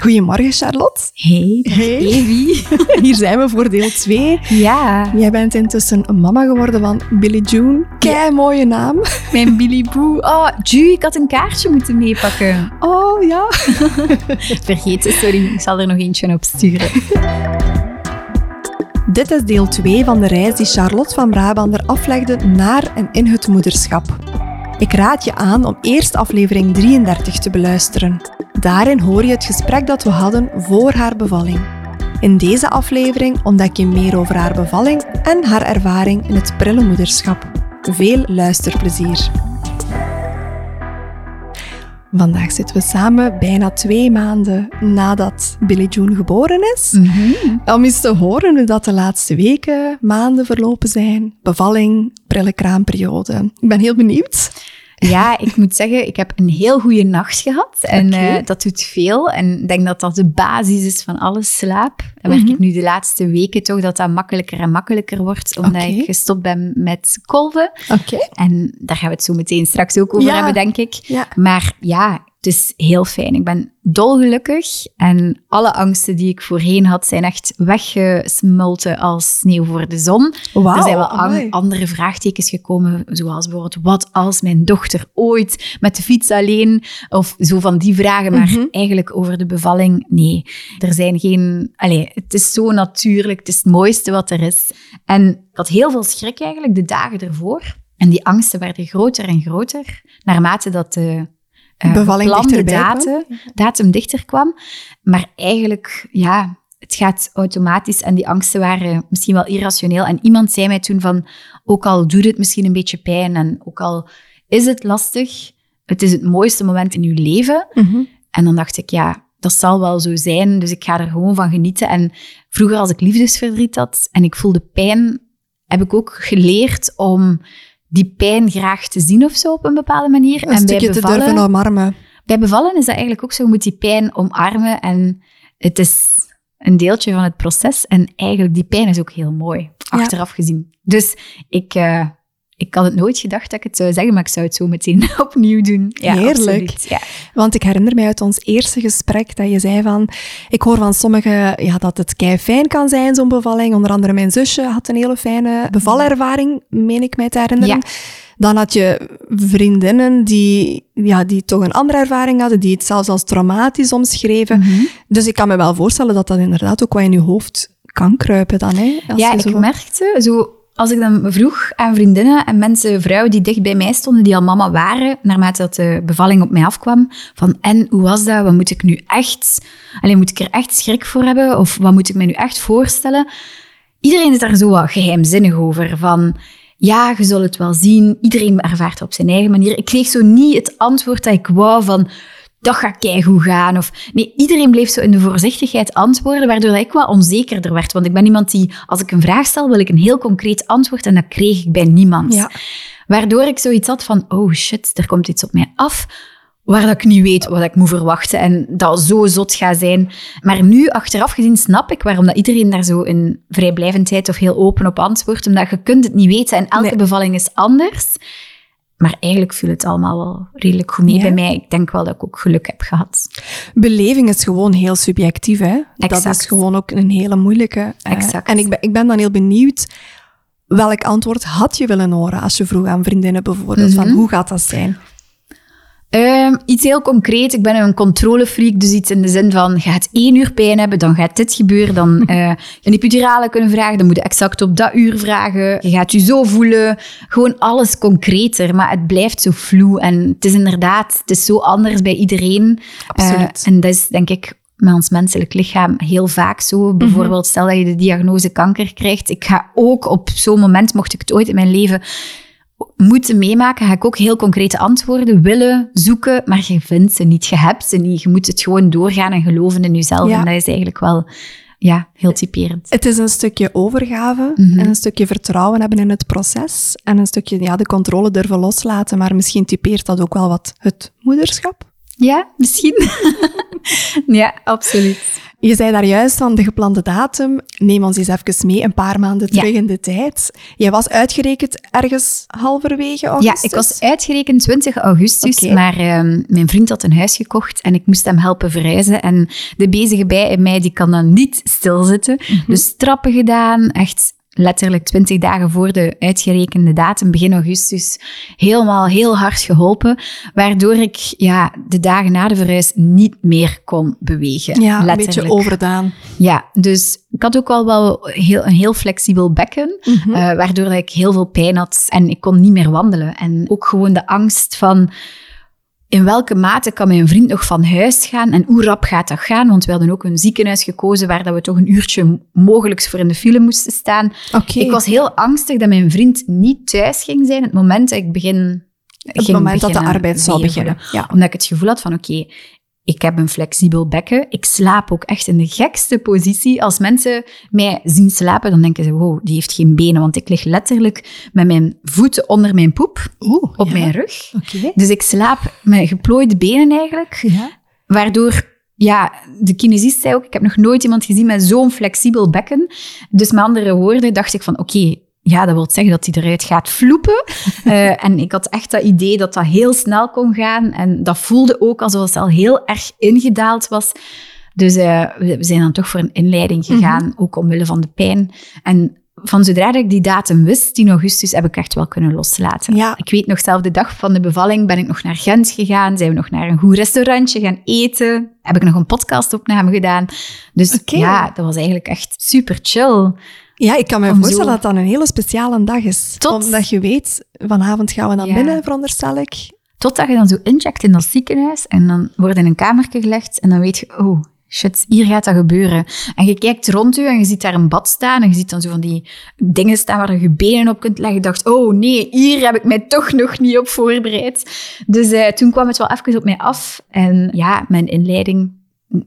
Goedemorgen, Charlotte. Hey, hey. Evie. Hier zijn we voor deel 2. Ja. Jij bent intussen mama geworden van Billy June. Kei mooie naam. Mijn Billy Boo. Oh, Ju, ik had een kaartje moeten meepakken. Oh, ja. Vergeten, sorry. Ik zal er nog eentje op sturen. Dit is deel 2 van de reis die Charlotte van Brabander aflegde naar en in het moederschap. Ik raad je aan om eerst aflevering 33 te beluisteren. Daarin hoor je het gesprek dat we hadden voor haar bevalling. In deze aflevering ontdek je meer over haar bevalling en haar ervaring in het prille moederschap. Veel luisterplezier. Vandaag zitten we samen bijna twee maanden nadat Billy June geboren is. Om eens te horen hoe dat de laatste weken, maanden verlopen zijn. Bevalling, prille kraamperiode. Ik ben heel benieuwd. Ja, ik moet zeggen, ik heb een heel goede nacht gehad. En eh, dat doet veel. En ik denk dat dat de basis is van alle slaap. En Mhm. ik nu de laatste weken toch dat dat makkelijker en makkelijker wordt. Omdat ik gestopt ben met kolven. Oké. En daar gaan we het zo meteen straks ook over Ja. hebben, denk ik. Ja. Maar ja, het is heel fijn. Ik ben dolgelukkig. En alle angsten die ik voorheen had, zijn echt weggesmolten als sneeuw voor de zon. Er zijn wel an- andere vraagtekens gekomen, zoals bijvoorbeeld, wat als mijn dochter ooit met de fiets alleen, of zo van die vragen, maar Mhm. eigenlijk over de bevalling, nee. Er zijn geen, allee, het is zo natuurlijk, het is het mooiste wat er is. En ik had heel veel schrik eigenlijk de dagen ervoor. En die angsten werden groter en groter, naarmate dat de geplande dichterbij kwam. datum, datum dichter kwam. Maar eigenlijk, ja, het gaat automatisch en die angsten waren misschien wel irrationeel. En iemand zei mij toen van, ook al doet het misschien een beetje pijn en ook al is het lastig, het is het mooiste moment in uw leven. Mhm. En dan dacht ik, ja, dat zal wel zo zijn, dus ik ga er gewoon van genieten. En vroeger als ik liefdesverdriet had en ik voelde pijn, heb ik ook geleerd om die pijn graag te zien of zo op een bepaalde manier. Een en bij stukje te bevallen- durven omarmen. bij bevallen is dat eigenlijk ook zo. Je moet die pijn omarmen en het is een deeltje van het proces. En eigenlijk, die pijn is ook heel mooi, Ja. achteraf gezien. Dus ik, eh, ik had het nooit gedacht dat ik het zou zeggen, maar ik zou het zo meteen opnieuw doen. Ja, Heerlijk. absoluut. Ja. Want ik herinner mij uit ons eerste gesprek dat je zei van... Ik hoor van sommigen ja, dat het kei fijn kan zijn, zo'n bevalling. Onder andere mijn zusje had een hele fijne bevalervaring, meen ik mij te herinneren. Ja. Dan had je vriendinnen die, ja, die toch een andere ervaring hadden, die het zelfs als traumatisch omschreven. Mhm. Dus ik kan me wel voorstellen dat dat inderdaad ook wat in je hoofd kan kruipen dan. Hè, als Ja, je ik merkte, zo, als ik dan vroeg aan vriendinnen en mensen, vrouwen die dicht bij mij stonden, die al mama waren, naarmate dat de bevalling op mij afkwam, van en, hoe was dat? Wat moet ik nu echt, alleen moet ik er echt schrik voor hebben? Of wat moet ik me nu echt voorstellen? Iedereen is daar zo wat geheimzinnig over, van ja, je zult het wel zien, iedereen ervaart het op zijn eigen manier. Ik kreeg zo niet het antwoord dat ik wou van, dat gaat keigoed gaan. Of, nee, iedereen bleef zo in de voorzichtigheid antwoorden, waardoor ik wat onzekerder werd. Want ik ben iemand die, als ik een vraag stel, wil ik een heel concreet antwoord en dat kreeg ik bij niemand. Ja. Waardoor ik zoiets had van, oh shit, er komt iets op mij af, waar dat ik niet weet wat ik moet verwachten en dat zo zot gaat zijn. Maar nu, achteraf gezien, snap ik waarom dat iedereen daar zo in vrijblijvendheid of heel open op antwoordt, omdat je kunt het niet weten en elke Nee. bevalling is anders. Maar eigenlijk viel het allemaal wel redelijk goed mee Ja. bij mij. Ik denk wel dat ik ook geluk heb gehad. Beleving is gewoon heel subjectief, hè? Dat is gewoon ook een hele moeilijke. eh, Exact. En ik ben, ik ben dan heel benieuwd, welk antwoord had je willen horen als je vroeg aan vriendinnen bijvoorbeeld, van Mhm. hoe gaat dat zijn? Ehm, iets heel concreet. Ik ben een controlefreak, dus iets in de zin van, je gaat één uur pijn hebben, dan gaat dit gebeuren, dan eh je een epidurale kunnen vragen, dan moet je exact op dat uur vragen. Je gaat je zo voelen. Gewoon alles concreter, maar het blijft zo vloe. En het is inderdaad, het is zo anders bij iedereen. Absoluut. Eh, en dat is denk ik met ons menselijk lichaam heel vaak zo. Bijvoorbeeld, stel dat je de diagnose kanker krijgt. Ik ga ook op zo'n moment, mocht ik het ooit in mijn leven moeten meemaken, ga ik ook heel concrete antwoorden willen zoeken, maar je vindt ze niet, je hebt ze niet. Je moet het gewoon doorgaan en geloven in jezelf. Ja. En dat is eigenlijk wel ja, heel typerend. Het is een stukje overgave Mhm. en een stukje vertrouwen hebben in het proces en een stukje ja, de controle durven loslaten, maar misschien typeert dat ook wel wat het moederschap. Ja, misschien. ja, absoluut. Je zei daar juist van de geplande datum. Neem ons eens even mee, een paar maanden Ja. terug in de tijd. Jij was uitgerekend ergens halverwege Ja, augustus? ik was uitgerekend 20 augustus, maar ehm, mijn vriend had een huis gekocht en ik moest hem helpen verhuizen. En de bezige bij in mij, die kan dan niet stilzitten. Mhm. Dus trappen gedaan, echt letterlijk 20 dagen voor de uitgerekende datum, begin augustus, helemaal heel hard geholpen, waardoor ik ja, de dagen na de verhuis niet meer kon bewegen. Ja, een letterlijk. beetje overdaan. Ja, dus ik had ook wel, wel heel, een heel flexibel bekken, Mhm. eh, waardoor ik heel veel pijn had en ik kon niet meer wandelen. En ook gewoon de angst van in welke mate kan mijn vriend nog van huis gaan en hoe rap gaat dat gaan? Want we hadden ook een ziekenhuis gekozen waar dat we toch een uurtje mogelijks voor in de file moesten staan. Ik was heel angstig dat mijn vriend niet thuis ging zijn het moment dat ik begin. Op het moment dat de arbeid zou beginnen. Ja. Omdat ik het gevoel had van oké, ik heb een flexibel bekken. Ik slaap ook echt in de gekste positie. Als mensen mij zien slapen, dan denken ze, wow, die heeft geen benen. Want ik lig letterlijk met mijn voeten onder mijn poep Oeh, op ja. mijn rug. Dus ik slaap met geplooide benen eigenlijk. Ja. Waardoor, ja, de kinesist zei ook, ik heb nog nooit iemand gezien met zo'n flexibel bekken. Dus met andere woorden dacht ik van, oké, ja, dat wil zeggen dat hij eruit gaat vloepen. Eh, en ik had echt dat idee dat dat heel snel kon gaan. En dat voelde ook alsof het al heel erg ingedaald was. Dus eh, we zijn dan toch voor een inleiding gegaan, ook omwille van de pijn. En van zodra ik die datum wist, 10 augustus, heb ik echt wel kunnen loslaten. Ja. Ik weet nog, zelf de dag van de bevalling ben ik nog naar Gent gegaan. Zijn we nog naar een goed restaurantje gaan eten. Heb ik nog een podcastopname gedaan. Dus ja, dat was eigenlijk echt super chill. Ja, ik kan me voorstellen dat dat een hele speciale dag is. Tot- Omdat je weet, vanavond gaan we dan Ja. binnen, veronderstel ik. Totdat je dan zo incheckt in dat ziekenhuis en dan wordt in een kamertje gelegd en dan weet je, oh shit, hier gaat dat gebeuren. En je kijkt rond je en je ziet daar een bad staan en je ziet dan zo van die dingen staan waar je je benen op kunt leggen. Je dacht, oh nee, hier heb ik mij toch nog niet op voorbereid. Dus eh, toen kwam het wel even op mij af. En ja, mijn inleiding,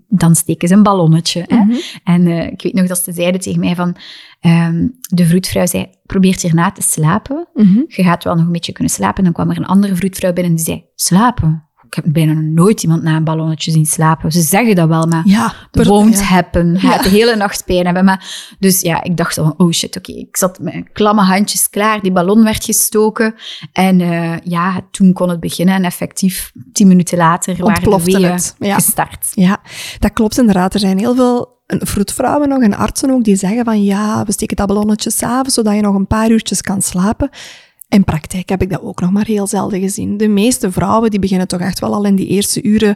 dan steken ze een ballonnetje. Hè? Mhm. En eh, ik weet nog dat ze zeiden tegen mij van, ehm, de vroedvrouw zei, probeer hierna te slapen. Mhm. Je gaat wel nog een beetje kunnen slapen. En dan kwam er een andere vroedvrouw binnen die zei, slapen? Ik heb bijna nooit iemand na een ballonnetje zien slapen. Ze zeggen dat wel, maar Ja, per- won't ja. happen. Hij Ja. gaat de hele nacht pijn hebben. Maar, dus ja, ik dacht van, oh shit, oké. Ik zat met klamme handjes klaar. Die ballon werd gestoken. En eh, ja, toen kon het beginnen. En effectief, tien minuten later waren de weeën gestart. Ja, dat klopt inderdaad. Er zijn heel veel vroedvrouwen nog en artsen ook die zeggen van ja, we steken dat ballonnetje s'avonds, zodat je nog een paar uurtjes kan slapen. In praktijk heb ik dat ook nog maar heel zelden gezien. De meeste vrouwen die beginnen toch echt wel al in die eerste uren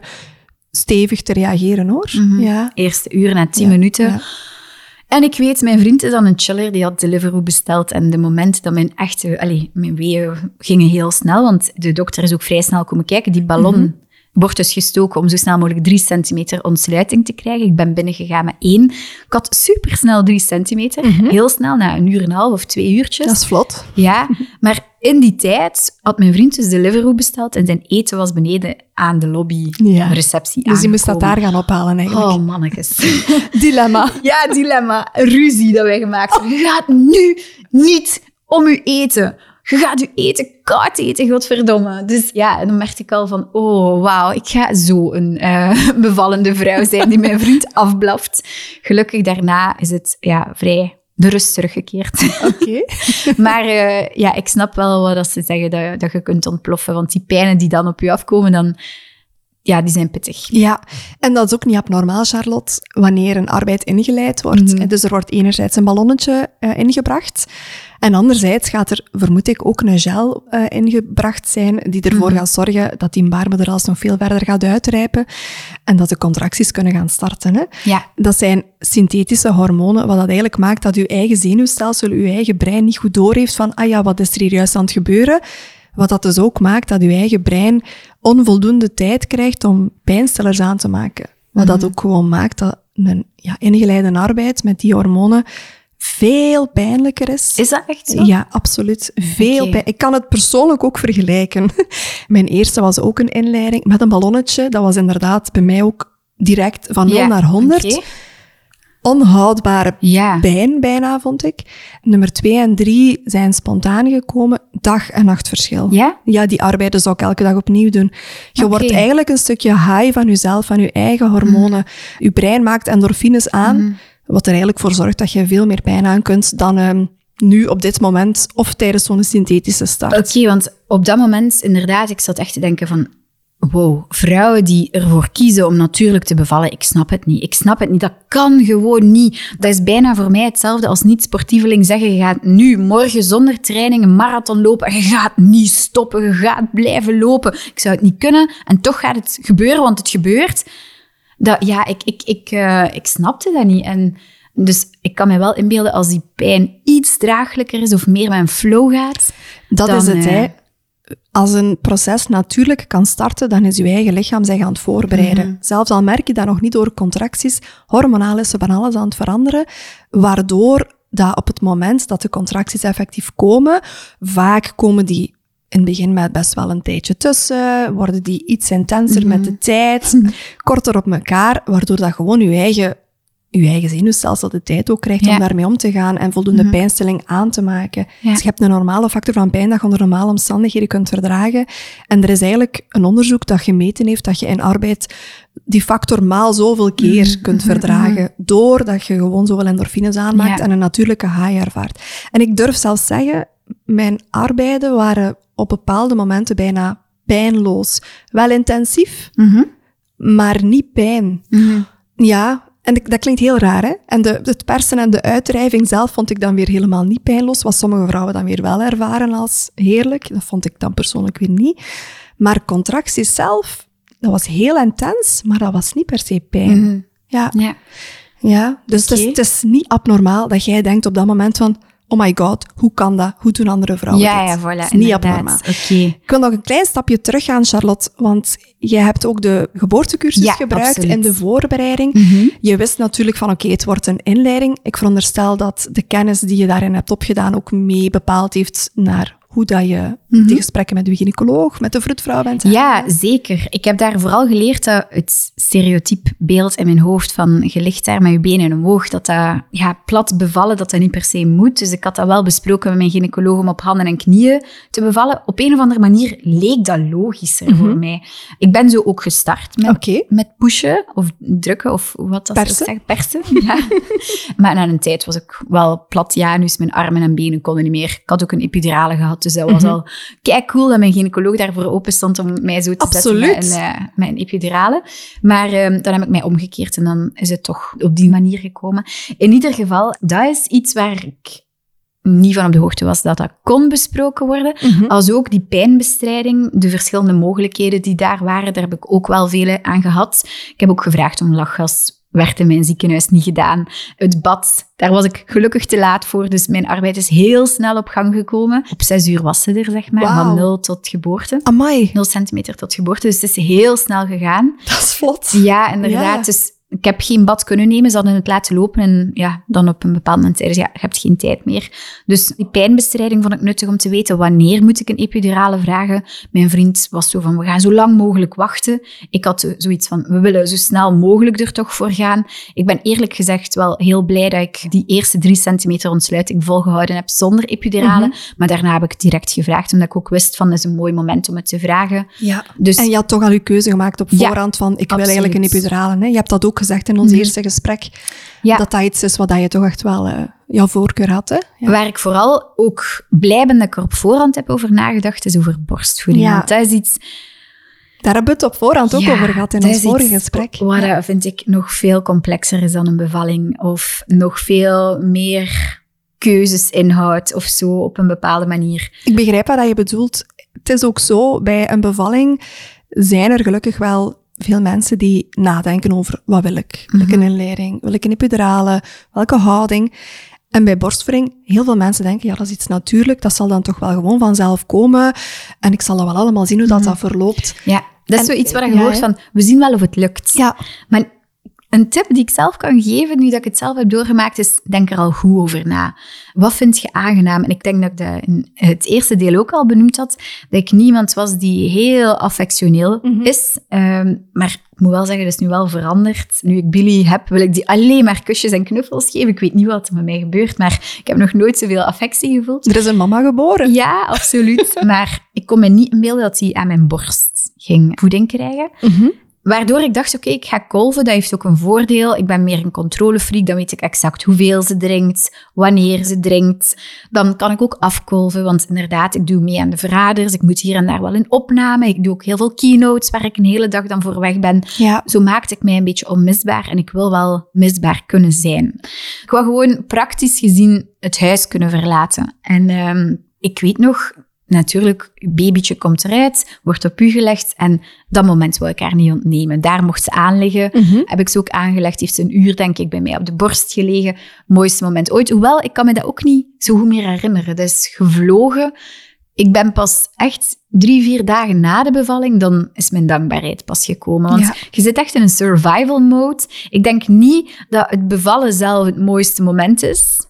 stevig te reageren hoor. Mhm. Ja. Eerste uur na tien Ja, minuten. ja. En ik weet, mijn vriend is dan een chiller, die had Deliveroo besteld. En de moment dat mijn echte, allee, mijn weeën gingen heel snel, want de dokter is ook vrij snel komen kijken. Die ballon Mhm. Dus gestoken om zo snel mogelijk drie centimeter ontsluiting te krijgen. Ik ben binnengegaan met één. Ik had supersnel drie centimeter. Heel snel, na een uur en een half of twee uurtjes. Mhm. Dat is vlot. Ja, maar in die tijd had mijn vriend dus Deliveroo besteld en zijn eten was beneden aan de lobby, Ja. de receptie Dus die moest dat daar gaan ophalen eigenlijk. Oh, mannetjes. Dilemma. Ja, dilemma. Ruzie dat wij gemaakt hebben. Gaat nu niet om je eten. Je gaat je eten koud eten, godverdomme. Dus ja, en dan merkte ik al van, oh, wauw, ik ga zo een eh, bevallende vrouw zijn die mijn vriend afblaft. Gelukkig daarna is het ja, vrij de rust teruggekeerd. Oké. maar eh, ja, ik snap wel wat ze zeggen, dat, dat je kunt ontploffen. Want die pijnen die dan op je afkomen, dan, ja, die zijn pittig. Ja, en dat is ook niet abnormaal, Charlotte, wanneer een arbeid ingeleid wordt. Mhm. Dus er wordt enerzijds een ballonnetje eh, ingebracht. En anderzijds gaat er, vermoed ik, ook een gel eh, ingebracht zijn die ervoor Mhm. gaat zorgen dat die baarmoederhals nog veel verder gaat uitrijpen en dat de contracties kunnen gaan starten. Hè. Ja, Dat zijn synthetische hormonen, wat dat eigenlijk maakt dat uw eigen zenuwstelsel, uw eigen brein niet goed doorheeft van, ah ja, wat is er hier juist aan het gebeuren? Wat dat dus ook maakt dat uw eigen brein onvoldoende tijd krijgt om pijnstillers aan te maken. Wat dat ook gewoon maakt dat een ja, ingeleide arbeid met die hormonen veel pijnlijker is. is dat echt zo? Ja, absoluut. Veel pijn. Ik kan het persoonlijk ook vergelijken. Mijn eerste was ook een inleiding met een ballonnetje. Dat was inderdaad bij mij ook direct van 0 Ja, naar 100 oké. Onhoudbare Ja. pijn bijna, vond ik. Nummer twee en drie zijn spontaan gekomen. Dag- en nachtverschil. Ja? Ja, die arbeiden zou ik elke dag opnieuw doen. Je wordt eigenlijk een stukje high van jezelf, van je eigen hormonen. Je brein maakt endorfines aan, Mhm. wat er eigenlijk voor zorgt dat je veel meer pijn aan kunt dan ehm, nu op dit moment of tijdens zo'n synthetische start. Oké, want op dat moment, inderdaad, ik zat echt te denken van... Wow, vrouwen die ervoor kiezen om natuurlijk te bevallen, ik snap het niet. Ik snap het niet. Dat kan gewoon niet. Dat is bijna voor mij hetzelfde als niet-sportieveling zeggen, je gaat nu morgen zonder training een marathon lopen en je gaat niet stoppen, je gaat blijven lopen. Ik zou het niet kunnen en toch gaat het gebeuren, want het gebeurt. Dat, ja, ik, ik, ik, eh, ik snapte dat niet. En dus ik kan me wel inbeelden als die pijn iets draaglijker is of meer met een flow gaat. Dat dan, is het, eh, hè. Als een proces natuurlijk kan starten, dan is je eigen lichaam zich aan het voorbereiden. Mhm. Zelfs al merk je dat nog niet door contracties, hormonaal is er van alles aan het veranderen, waardoor dat op het moment dat de contracties effectief komen, vaak komen die in het begin met best wel een tijdje tussen, worden die iets intenser met Mhm. de tijd, korter op elkaar, waardoor dat gewoon je eigen, je eigen zenuwstelsel de tijd ook krijgt Ja. om daarmee om te gaan en voldoende Mhm. pijnstilling aan te maken. Ja. Dus je hebt een normale factor van pijn dat je onder normale omstandigheden kunt verdragen. En er is eigenlijk een onderzoek dat gemeten heeft dat je in arbeid die factor maal zoveel keer Mhm, kunt mhm, verdragen, doordat je gewoon zoveel endorfines aanmaakt Ja. en een natuurlijke high ervaart. En ik durf zelfs zeggen, mijn arbeiden waren op bepaalde momenten bijna pijnloos. Wel intensief, maar niet pijn. Ja, en dat klinkt heel raar, hè? En de, het persen en de uitdrijving zelf vond ik dan weer helemaal niet pijnloos, wat sommige vrouwen dan weer wel ervaren als heerlijk. Dat vond ik dan persoonlijk weer niet. Maar contracties zelf, dat was heel intens, maar dat was niet per se pijn. Mhm. Ja, Ja. ja. dus het, is, Oké. het is niet abnormaal dat jij denkt op dat moment van, oh my god, hoe kan dat? Hoe doen andere vrouwen Ja, dit? ja, voilà. Is niet abnormaal. Oké. Ik wil nog een klein stapje teruggaan, Charlotte, want jij hebt ook de geboortecursus Ja, gebruikt absoluut. in de voorbereiding. Mhm. Je wist natuurlijk van oké, het wordt een inleiding. Ik veronderstel dat de kennis die je daarin hebt opgedaan ook mee bepaald heeft naar hoe dat je Mhm. die gesprekken met de gynaecoloog, met de vroedvrouw bent. Ja, zeker. Ik heb daar vooral geleerd dat het stereotype beeld in mijn hoofd van je ligt daar met je benen omhoog, dat dat ja, plat bevallen, dat dat niet per se moet. Dus ik had dat wel besproken met mijn gynaecoloog om op handen en knieën te bevallen. Op een of andere manier leek dat logischer Mhm. voor mij. Ik ben zo ook gestart met met pushen of drukken of wat dat Persen. ze zeggen, persen. Ja. maar na een tijd was ik wel plat janus, mijn armen en benen konden niet meer. Ik had ook een epidurale gehad, dus dat was Mhm. al kijk cool dat mijn gynaecoloog daarvoor open stond om mij zo te Absoluut. zetten met een, eh, met een epidurale. Maar ehm, dan heb ik mij omgekeerd en dan is het toch op die manier gekomen. In ieder geval, dat is iets waar ik niet van op de hoogte was dat dat kon besproken worden. Mhm. Als ook die pijnbestrijding, de verschillende mogelijkheden die daar waren, daar heb ik ook wel vele aan gehad. Ik heb ook gevraagd om lachgas, werd in mijn ziekenhuis niet gedaan. Het bad, daar was ik gelukkig te laat voor, dus mijn arbeid is heel snel op gang gekomen. Op zes uur was ze er, zeg maar, van nul tot geboorte. Amai, 0 centimeter tot geboorte, dus het is heel snel gegaan. dat is vlot. Ja, inderdaad. Ja. Dus ik heb geen bad kunnen nemen. Ze hadden het laten lopen. En ja, dan op een bepaald moment zeiden ze, ja, je hebt geen tijd meer. Dus die pijnbestrijding vond ik nuttig om te weten wanneer moet ik een epidurale vragen. Mijn vriend was zo van, we gaan zo lang mogelijk wachten. Ik had zoiets van, we willen zo snel mogelijk er toch voor gaan. Ik ben eerlijk gezegd wel heel blij dat ik die eerste drie centimeter ontsluiting volgehouden heb zonder epidurale. Mhm. Maar daarna heb ik direct gevraagd, omdat ik ook wist van, het is een mooi moment om het te vragen. Ja. Dus En je had toch al je keuze gemaakt op Ja, voorhand van, ik wil eigenlijk een epidurale. Hè? Je hebt dat ook gezegd in ons Mhm. eerste gesprek, ja. dat dat iets is wat je toch echt wel eh, jouw voorkeur had. Hè? Ja. Waar ik vooral ook blij ben dat ik er op voorhand heb over nagedacht, is over borstvoeding. Ja. Want dat is iets... Daar hebben we het op voorhand ook over gehad in ons vorige gesprek. Wat Ja. dat vind ik nog veel complexer is dan een bevalling. Of nog veel meer keuzes inhoudt of zo op een bepaalde manier. Ik begrijp wat je bedoelt. Het is ook zo, bij een bevalling zijn er gelukkig wel veel mensen die nadenken over wat wil ik? Wil ik een Mhm. inleiding? Wil ik een epidurale? Welke houding? En bij borstvoeding, heel veel mensen denken, ja, dat is iets natuurlijk, dat zal dan toch wel gewoon vanzelf komen. En ik zal dat wel allemaal zien hoe dat, Mhm. dat verloopt. Ja, dat is En- zoiets waar je ja, hoort van, we zien wel of het lukt. Ja, Maar Een tip die ik zelf kan geven, nu dat ik het zelf heb doorgemaakt, is denk er al goed over na. Wat vind je aangenaam? En ik denk dat ik dat in het eerste deel ook al benoemd had, dat ik niemand was die heel affectioneel Mhm. is. Ehm, maar ik moet wel zeggen, dat is nu wel veranderd. Nu ik Billy heb, wil ik die alleen maar kusjes en knuffels geven. Ik weet niet wat er met mij gebeurt, maar ik heb nog nooit zoveel affectie gevoeld. Er is een mama geboren. Ja, absoluut. maar ik kon me niet inbeelden dat hij aan mijn borst ging voeding krijgen. Mhm. Waardoor ik dacht, oké, ik ga kolven, dat heeft ook een voordeel. Ik ben meer een controlefreak, dan weet ik exact hoeveel ze drinkt, wanneer ze drinkt. Dan kan ik ook afkolven, want inderdaad, ik doe mee aan de verraders. Ik moet hier en daar wel een opname. Ik doe ook heel veel keynotes waar ik een hele dag dan voor weg ben. Ja. Zo maakte ik mij een beetje onmisbaar en ik wil wel misbaar kunnen zijn. Ik wil gewoon praktisch gezien het huis kunnen verlaten. En ehm, ik weet nog, natuurlijk, je babytje komt eruit, wordt op u gelegd en dat moment wil ik haar niet ontnemen. Daar mocht ze aan liggen. Mhm. Heb ik ze ook aangelegd, heeft ze een uur denk ik bij mij op de borst gelegen. Mooiste moment ooit. Hoewel, ik kan me dat ook niet zo goed meer herinneren. Dat is gevlogen. Ik ben pas echt drie, vier dagen na de bevalling, dan is mijn dankbaarheid pas gekomen. Want Ja. je zit echt in een survival mode. Ik denk niet dat het bevallen zelf het mooiste moment is.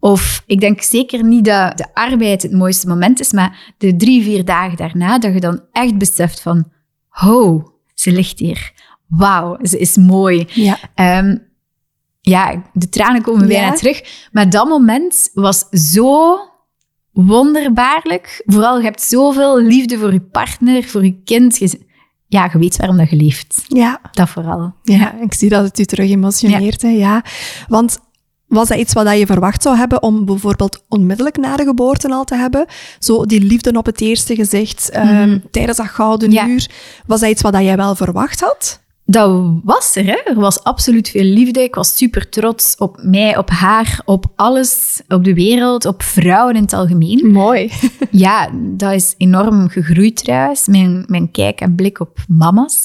Of ik denk zeker niet dat de arbeid het mooiste moment is, maar de drie, vier dagen daarna, dat je dan echt beseft van, ho, ze ligt hier. Wauw, ze is mooi. Ja. Ehm, ja, de tranen komen bijna Ja. terug. Maar dat moment was zo wonderbaarlijk. Vooral, je hebt zoveel liefde voor je partner, voor je kind. Je, ja, je weet waarom dat je leeft. Ja. Dat vooral. Ja, ik zie dat het u terug emotioneert. Hè? Ja. Want was dat iets wat je verwacht zou hebben om bijvoorbeeld onmiddellijk na de geboorte al te hebben? Zo die liefde op het eerste gezicht, ehm, tijdens dat gouden Ja. uur. Was dat iets wat jij wel verwacht had? Dat was er, hè. Er was absoluut veel liefde. Ik was super trots op mij, op haar, op alles, op de wereld, op vrouwen in het algemeen. Mooi. Ja, dat is enorm gegroeid trouwens. Mijn, mijn kijk en blik op mama's.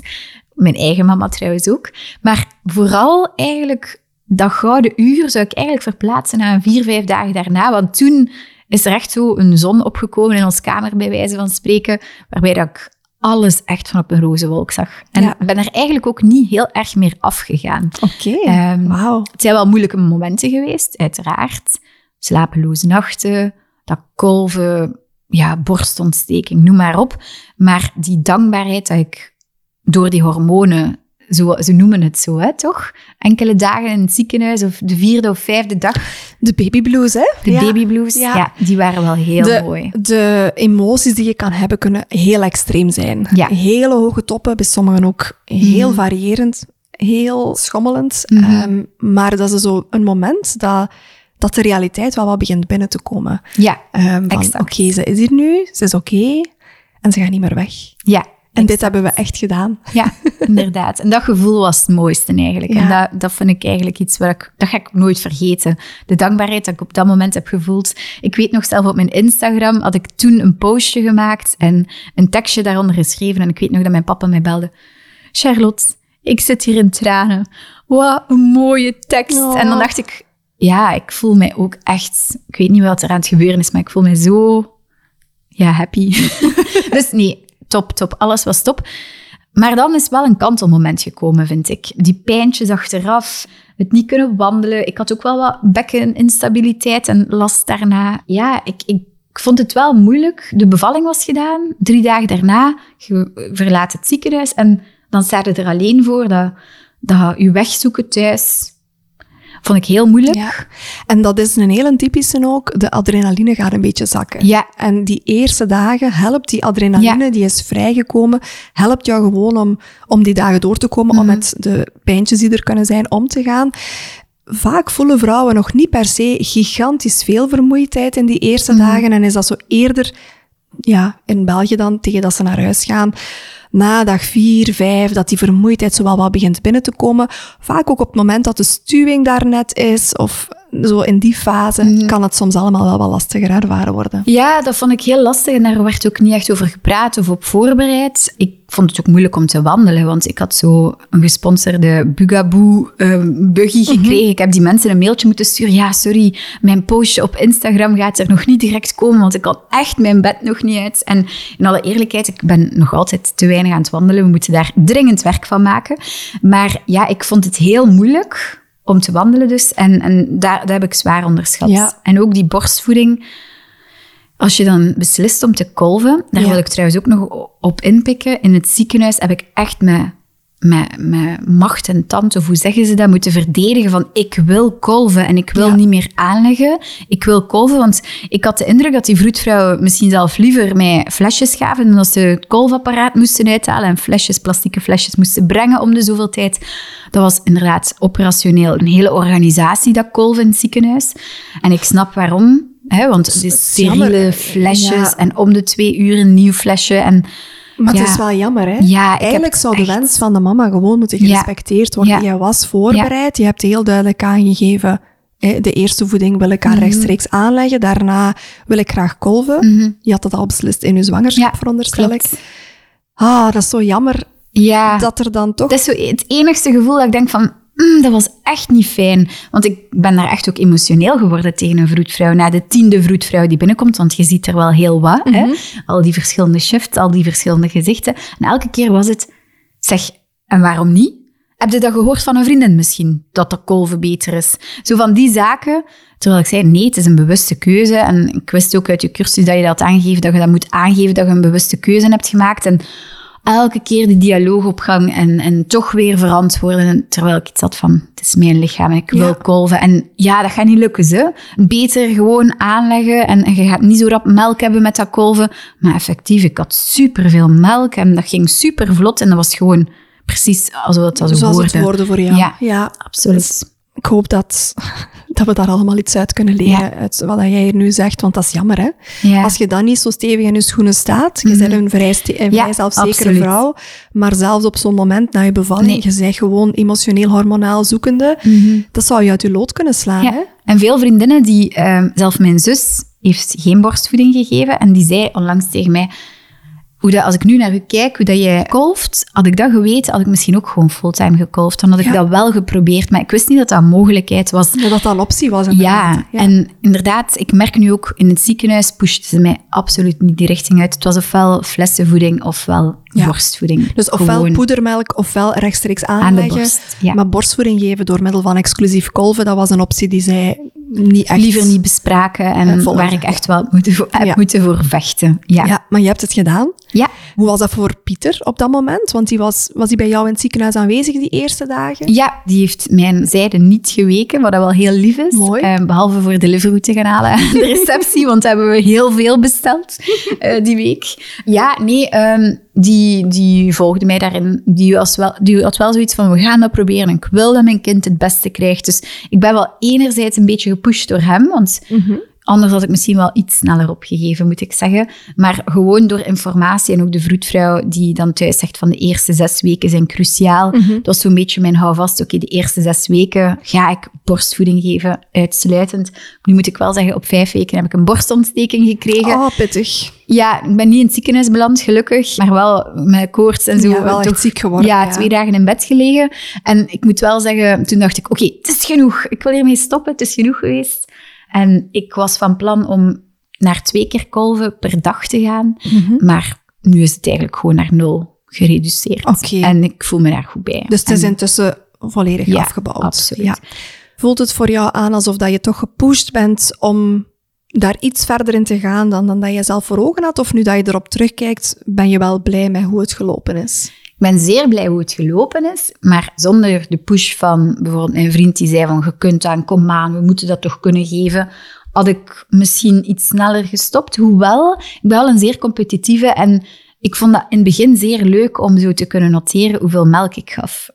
Mijn eigen mama trouwens ook. Maar vooral eigenlijk dat gouden uur zou ik eigenlijk verplaatsen naar vier, vijf dagen daarna. Want toen is er echt zo een zon opgekomen in ons kamer, bij wijze van spreken, waarbij dat ik alles echt van op een roze wolk zag. En Ja. ben er eigenlijk ook niet heel erg meer afgegaan. Oké. Ehm, Wauw. het zijn wel moeilijke momenten geweest, uiteraard. Slapeloze nachten, dat kolven, ja, borstontsteking, noem maar op. Maar die dankbaarheid dat ik door die hormonen, zo, ze noemen het zo, hè, toch? Enkele dagen in het ziekenhuis of de vierde of vijfde dag, De babyblues, hè? de Ja. babyblues, Ja. ja. die waren wel heel de, mooi. De emoties die je kan hebben kunnen heel extreem zijn. Ja. Hele hoge toppen, bij sommigen ook heel Mhm. variërend, heel schommelend. Mhm. Ehm, maar dat is zo een moment dat, dat de realiteit wel wat begint binnen te komen. Ja, Ehm, oké, ze is hier nu, ze is oké en ze gaat niet meer weg. ja. En dit hebben we echt gedaan. Ja, inderdaad. En dat gevoel was het mooiste eigenlijk. En dat, dat vind ik eigenlijk iets wat ik, dat ga ik nooit vergeten. De dankbaarheid dat ik op dat moment heb gevoeld. Ik weet nog zelf op mijn Instagram had ik toen een postje gemaakt en een tekstje daaronder geschreven. En ik weet nog dat mijn papa mij belde. Charlotte, ik zit hier in tranen. Wat een mooie tekst. Oh. En dan dacht ik, ja, ik voel mij ook echt... Ik weet niet wat er aan het gebeuren is, maar ik voel mij zo... Ja, happy. dus nee, top, top. Alles was top. Maar dan is wel een kantelmoment gekomen, vind ik. Die pijntjes achteraf, het niet kunnen wandelen. Ik had ook wel wat bekkeninstabiliteit en last daarna. Ja, ik, ik, vond het wel moeilijk. De bevalling was gedaan. Drie dagen daarna, je verlaat het ziekenhuis en dan sta je er alleen voor dat, dat je wegzoeken thuis... Vond ik heel moeilijk. Ja. En dat is een hele typische ook. De adrenaline gaat een beetje zakken. Ja. En die eerste dagen helpt die adrenaline, die is vrijgekomen, helpt jou gewoon om, om die dagen door te komen, om Mhm. met de pijntjes die er kunnen zijn om te gaan. Vaak voelen vrouwen nog niet per se gigantisch veel vermoeidheid in die eerste Mhm. dagen. En is dat zo eerder, ja, in België dan, tegen dat ze naar huis gaan, na dag vier, vijf, dat die vermoeidheid zo wel wat begint binnen te komen. Vaak ook op het moment dat de stuwing daar net is, of zo in die fase Mhm. kan het soms allemaal wel wat lastiger ervaren worden. Ja, dat vond ik heel lastig en daar werd ook niet echt over gepraat of op voorbereid. Ik vond het ook moeilijk om te wandelen, want ik had zo een gesponsorde Bugaboo eh, buggy gekregen. Ik heb die mensen een mailtje moeten sturen. Ja, sorry, mijn postje op Instagram gaat er nog niet direct komen, want ik kan echt mijn bed nog niet uit. En in alle eerlijkheid, ik ben nog altijd te weinig aan het wandelen. We moeten daar dringend werk van maken. Maar ja, ik vond het heel moeilijk om te wandelen dus. En, en daar, dat heb ik zwaar onderschat. Ja. En ook die borstvoeding. Als je dan beslist om te kolven, daar Ja. wil ik trouwens ook nog op inpikken. In het ziekenhuis heb ik echt met, met, met macht en tand, of hoe zeggen ze dat, moeten verdedigen van ik wil kolven en ik wil Ja. niet meer aanleggen. Ik wil kolven, want ik had de indruk dat die vroedvrouwen misschien zelf liever mij flesjes gaven dan dat ze het kolfapparaat moesten uithalen en flesjes, plastieke flesjes moesten brengen om de zoveel tijd. Dat was inderdaad operationeel een hele organisatie, dat kolven in het ziekenhuis. En ik snap waarom. Hè, want het is steriele flesjes Ja. en om de twee uur een nieuw flesje. En Maar Ja. het is wel jammer, hè? Ja, heb Eigenlijk zou de echt- wens van de mama gewoon moeten gerespecteerd worden. Jij was voorbereid, je hebt heel duidelijk aangegeven... De eerste voeding wil ik aan Mhm. rechtstreeks aanleggen. Daarna wil ik graag kolven. Je had dat al beslist in je zwangerschap, Ja, veronderstel ik. Ah, dat is zo jammer Ja, dat er dan toch... dat is zo het enigste gevoel dat ik denk van... "Mm, dat was echt niet fijn. Want ik ben daar echt ook emotioneel geworden tegen een vroedvrouw. Na de tiende vroedvrouw die binnenkomt, want je ziet er wel heel wat. hè? Al die verschillende shifts, al die verschillende gezichten. En elke keer was het... Zeg, en waarom niet? Heb je dat gehoord van een vriendin misschien? Dat de kolven beter is? Zo van die zaken. Terwijl ik zei, nee, het is een bewuste keuze. En ik wist ook uit je cursus dat je dat aangeeft, dat je dat moet aangeven, dat je een bewuste keuze hebt gemaakt. En elke keer die dialoog op gang en, en toch weer verantwoorden. En Terwijl ik iets had van, het is mijn lichaam en ik wil Ja. kolven. En ja, dat gaat niet lukken, ze. Beter gewoon aanleggen en, en je gaat niet zo rap melk hebben met dat kolven. Maar effectief, ik had superveel melk en dat ging super vlot. En dat was gewoon precies alsof het Zoals woorden. het woorden voor jou. Ja. ja. Absoluut. Ik hoop dat, dat we daar allemaal iets uit kunnen leren, uit wat jij hier nu zegt, want dat is jammer, hè? Ja. Als je dan niet zo stevig in je schoenen staat, je bent een vrij, een Ja, zelfzekere absoluut. vrouw, maar zelfs op zo'n moment na je bevalling, Nee. je bent gewoon emotioneel hormonaal zoekende, dat zou je uit je lood kunnen slaan, hè? En veel vriendinnen die, ehm, zelf mijn zus heeft geen borstvoeding gegeven en die zei onlangs tegen mij, hoe dat, als ik nu naar u kijk, hoe dat jij kolft, had ik dat geweten, had ik misschien ook gewoon fulltime gekolfd. Dan had ik Ja. dat wel geprobeerd, maar ik wist niet dat dat een mogelijkheid was. Dat dat een optie was. inderdaad. Ja, en inderdaad, ik merk nu ook in het ziekenhuis pushten ze mij absoluut niet die richting uit. Het was ofwel flessenvoeding ofwel Ja. borstvoeding. Dus ofwel Gewoon poedermelk ofwel rechtstreeks aan aanleggen. de borst. Ja. Maar borstvoeding geven door middel van exclusief kolven, dat was een optie die zij niet echt... Liever niet bespraken en Eh, waar ik echt wel moeten voor, heb Ja. moeten voor vechten. Ja. Ja, maar je hebt het gedaan. Ja. Hoe was dat voor Pieter op dat moment? Want die was, was hij bij jou in het ziekenhuis aanwezig die eerste dagen? Ja, die heeft mijn zijde niet geweken, wat dat wel heel lief is. Mooi. Eh, behalve voor de livery te gaan halen aan de receptie, want hebben we heel veel besteld eh, die week. Ja, nee, ehm, die, die volgde mij daarin. Die, was wel, die had wel zoiets van, we gaan dat proberen. En ik wil dat mijn kind het beste krijgt. Dus ik ben wel enerzijds een beetje gepusht door hem, want... Anders had ik misschien wel iets sneller opgegeven, moet ik zeggen. Maar gewoon door informatie en ook de vroedvrouw die dan thuis zegt van de eerste zes weken zijn cruciaal. Dat was zo'n beetje mijn houvast. Oké, de eerste zes weken ga ik borstvoeding geven, uitsluitend. Nu moet ik wel zeggen, op vijf weken heb ik een borstontsteking gekregen. Oh, pittig. Ja, ik ben niet in het ziekenhuis beland, gelukkig. Maar wel met koorts en zo. Ja, wel toch- ziek geworden, Ja, ja. twee dagen in bed gelegen. En ik moet wel zeggen, toen dacht ik, oké, het is genoeg. Ik wil hiermee stoppen, het is genoeg geweest. En ik was van plan om naar twee keer kolven per dag te gaan. Mhm. Maar nu is het eigenlijk gewoon naar nul gereduceerd. En ik voel me daar goed bij. Dus het is En- intussen volledig Ja, afgebouwd. absoluut. Ja. Voelt het voor jou aan alsof dat je toch gepusht bent om daar iets verder in te gaan dan, dan dat je zelf voor ogen had? Of nu dat je erop terugkijkt, ben je wel blij met hoe het gelopen is? Ik ben zeer blij hoe het gelopen is, maar zonder de push van bijvoorbeeld mijn vriend die zei van je kunt aan, kom aan, we moeten dat toch kunnen geven, had ik misschien iets sneller gestopt. Hoewel, ik ben wel een zeer competitieve en ik vond dat in het begin zeer leuk om zo te kunnen noteren hoeveel melk ik gaf.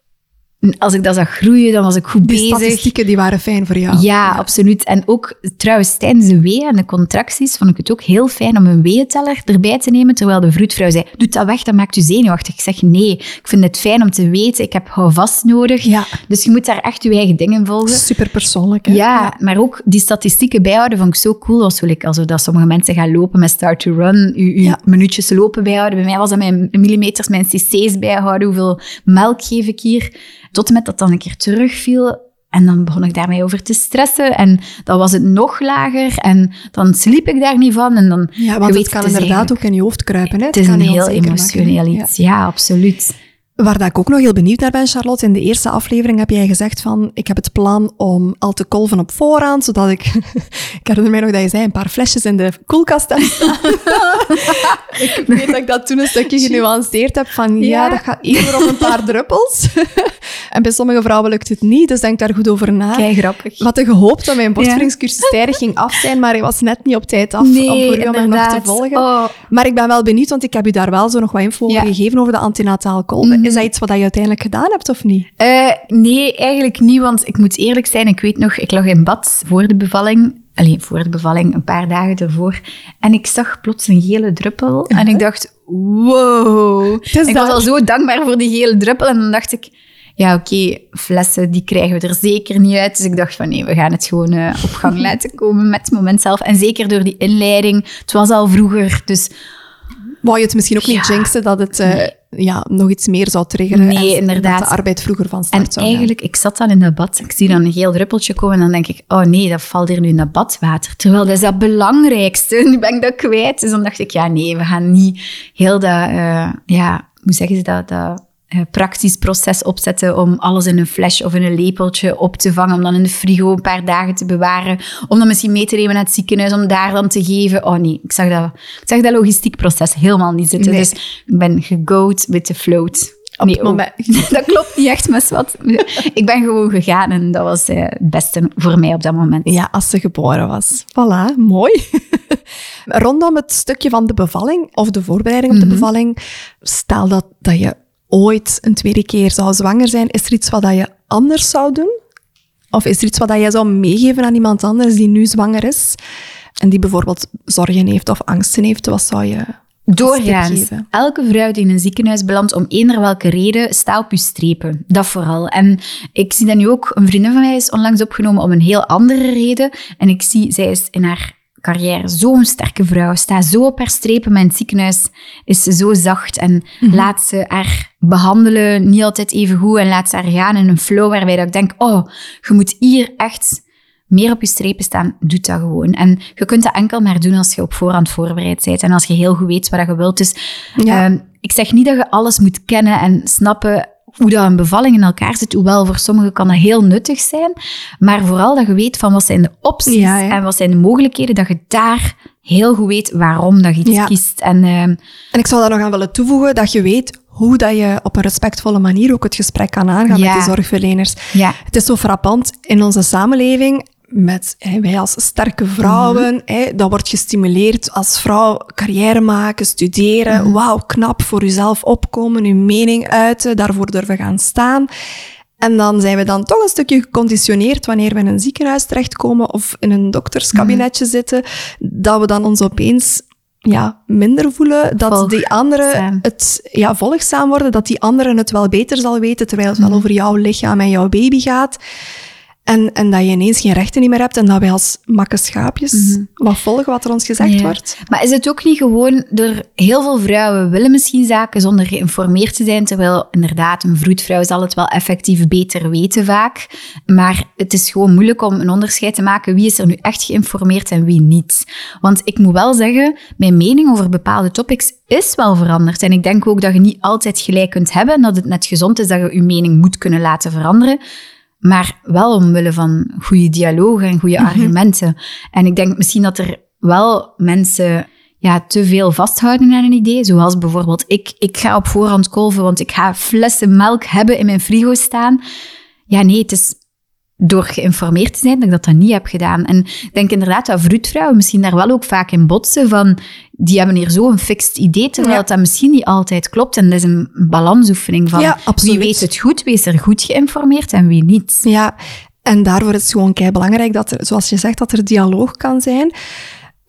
Als ik dat zag groeien, dan was ik goed Die bezig. statistieken die waren fijn voor jou. Ja, absoluut. En ook trouwens tijdens de weeën en de contracties vond ik het ook heel fijn om een weeënteller erbij te nemen, terwijl de vroedvrouw zei, doe dat weg, dat maakt u zenuwachtig. Ik zeg, nee, ik vind het fijn om te weten, ik heb houvast nodig. Ja. Dus je moet daar echt je eigen dingen volgen. Super persoonlijk. Hè? Ja, maar ook die statistieken bijhouden vond ik zo cool. Als ik, also dat sommige mensen gaan lopen met start to run, Ja. minuutjes lopen bijhouden. Bij mij was dat mijn millimeters, mijn cc's bijhouden. Hoeveel melk geef ik hier? Tot en met dat dan een keer terugviel. En dan begon ik daarmee over te stressen. En dan was het nog lager. En dan sliep ik daar niet van. En dan, Ja, want weet, het kan inderdaad ook in je hoofd kruipen. Hè? Het is kan een heel maken, emotioneel iets. Ja, absoluut. Waar dat ik ook nog heel benieuwd naar ben, Charlotte. In de eerste aflevering heb jij gezegd van, ik heb het plan om al te kolven op voorhand, zodat ik... ik herinner mij nog dat je zei, een paar flesjes in de koelkast heb staan. ik weet dat ik dat toen een stukje genuanceerd heb van, ja, Ja. dat gaat eerder om een paar druppels. en bij sommige vrouwen lukt het niet, dus denk daar goed over na. Kei grappig. Ik had er gehoopt dat mijn borstvoedingscursus tijdig ging af zijn, maar hij was net niet op tijd af om voor om nog te volgen. Oh, Maar ik ben wel benieuwd, want ik heb u daar wel zo nog wat info over Ja. gegeven over de antinataal kolven. Is dat iets wat je uiteindelijk gedaan hebt of niet? Eh, nee, eigenlijk niet, want ik moet eerlijk zijn, ik weet nog, ik lag in bad voor de bevalling. Alleen voor de bevalling, een paar dagen ervoor. En ik zag plots een gele druppel. En ik dacht, wow. ik was al zo dankbaar voor die gele druppel. En dan dacht ik, ja oké, flessen, die krijgen we er zeker niet uit. Dus ik dacht van nee, we gaan het gewoon eh, op gang laten komen met het moment zelf. En zeker door die inleiding. Het was al vroeger, dus Wou je het misschien ook niet jinxen dat het eh, ja, nog iets meer zou triggeren? Nee, en inderdaad. Dat de arbeid vroeger van En start zou gaan? eigenlijk, ik zat dan in dat bad. Ik zie dan een geel druppeltje komen en dan denk ik, oh nee, dat valt hier nu in dat badwater. Terwijl dat is dat belangrijkste. Nu ben ik dat kwijt. Dus dan dacht ik, ja nee, we gaan niet heel dat, eh, ja, hoe zeggen ze dat, dat praktisch proces opzetten om alles in een fles of in een lepeltje op te vangen, om dan in de frigo een paar dagen te bewaren, om dan misschien mee te nemen naar het ziekenhuis, om daar dan te geven. Oh nee, ik zag dat, ik zag dat logistiek proces helemaal niet zitten. Nee. Dus ik ben gegoat with the float. Op Nee, het oh, moment. dat klopt niet echt, maar wat. Ik ben gewoon gegaan en dat was eh, het beste voor mij op dat moment. Ja, als ze geboren was. Voilà, mooi. Rondom het stukje van de bevalling, of de voorbereiding op de bevalling, stel dat, dat je ooit een tweede keer zou zwanger zijn, is er iets wat dat je anders zou doen? Of is er iets wat dat jij zou meegeven aan iemand anders die nu zwanger is en die bijvoorbeeld zorgen heeft of angsten heeft? Wat zou je Doorgaans, elke vrouw die in een ziekenhuis belandt, om eender welke reden, sta op je strepen. Dat vooral. En ik zie dat nu ook, een vriendin van mij is onlangs opgenomen om een heel andere reden. En ik zie, zij is in haar carrière. Zo'n sterke vrouw, staat zo op haar strepen, het ziekenhuis is zo zacht. En laat ze haar behandelen. Niet altijd even goed. En laat ze haar gaan in een flow waarbij dat ik denk, oh, je moet hier echt meer op je strepen staan, doe dat gewoon. En je kunt dat enkel maar doen als je op voorhand voorbereid bent. En als je heel goed weet wat je wilt. Dus Ja. ehm, ik zeg niet dat je alles moet kennen en snappen hoe dat een bevalling in elkaar zit. Hoewel, voor sommigen kan dat heel nuttig zijn. Maar vooral dat je weet van wat zijn de opties Ja, ja. en wat zijn de mogelijkheden, dat je daar heel goed weet waarom dat je iets Ja. kiest. En ehm, En ik zou daar nog aan willen toevoegen dat je weet hoe dat je op een respectvolle manier ook het gesprek kan aangaan met die zorgverleners. Het is zo frappant in onze samenleving. Met wij als sterke vrouwen, hè, dat wordt gestimuleerd als vrouw carrière maken, studeren. Wauw, knap voor jezelf opkomen, je mening uiten, daarvoor durven gaan staan. En dan zijn we dan toch een stukje geconditioneerd wanneer we in een ziekenhuis terechtkomen of in een dokterskabinetje zitten, dat we dan ons opeens ja, minder voelen, dat die anderen het ja, volgzaam worden, dat die anderen het wel beter zal weten, terwijl het wel over jouw lichaam en jouw baby gaat. En, en dat je ineens geen rechten niet meer hebt en dat wij als makke schaapjes wat volgen wat er ons gezegd Ja. wordt. Maar is het ook niet gewoon door heel veel vrouwen willen misschien zaken zonder geïnformeerd te zijn, terwijl inderdaad een vroedvrouw zal het wel effectief beter weten vaak. Maar het is gewoon moeilijk om een onderscheid te maken wie is er nu echt geïnformeerd en wie niet. Want ik moet wel zeggen, mijn mening over bepaalde topics is wel veranderd. En ik denk ook dat je niet altijd gelijk kunt hebben en dat het net gezond is dat je je mening moet kunnen laten veranderen. Maar wel omwille van goede dialoog en goede argumenten. En ik denk misschien dat er wel mensen ja, te veel vasthouden aan een idee. Zoals bijvoorbeeld ik, ik ga op voorhand kolven, want ik ga flessen melk hebben in mijn frigo staan. Ja, nee, het is door geïnformeerd te zijn, dat ik dat dan niet heb gedaan. En ik denk inderdaad dat vroedvrouwen misschien daar wel ook vaak in botsen van, die hebben hier zo een fixed idee, terwijl Ja. dat misschien niet altijd klopt. En dat is een balansoefening van, Ja, wie weet het goed, wie is er goed geïnformeerd en wie niet. Ja, en daarvoor is het gewoon kei belangrijk dat er, zoals je zegt, dat er dialoog kan zijn.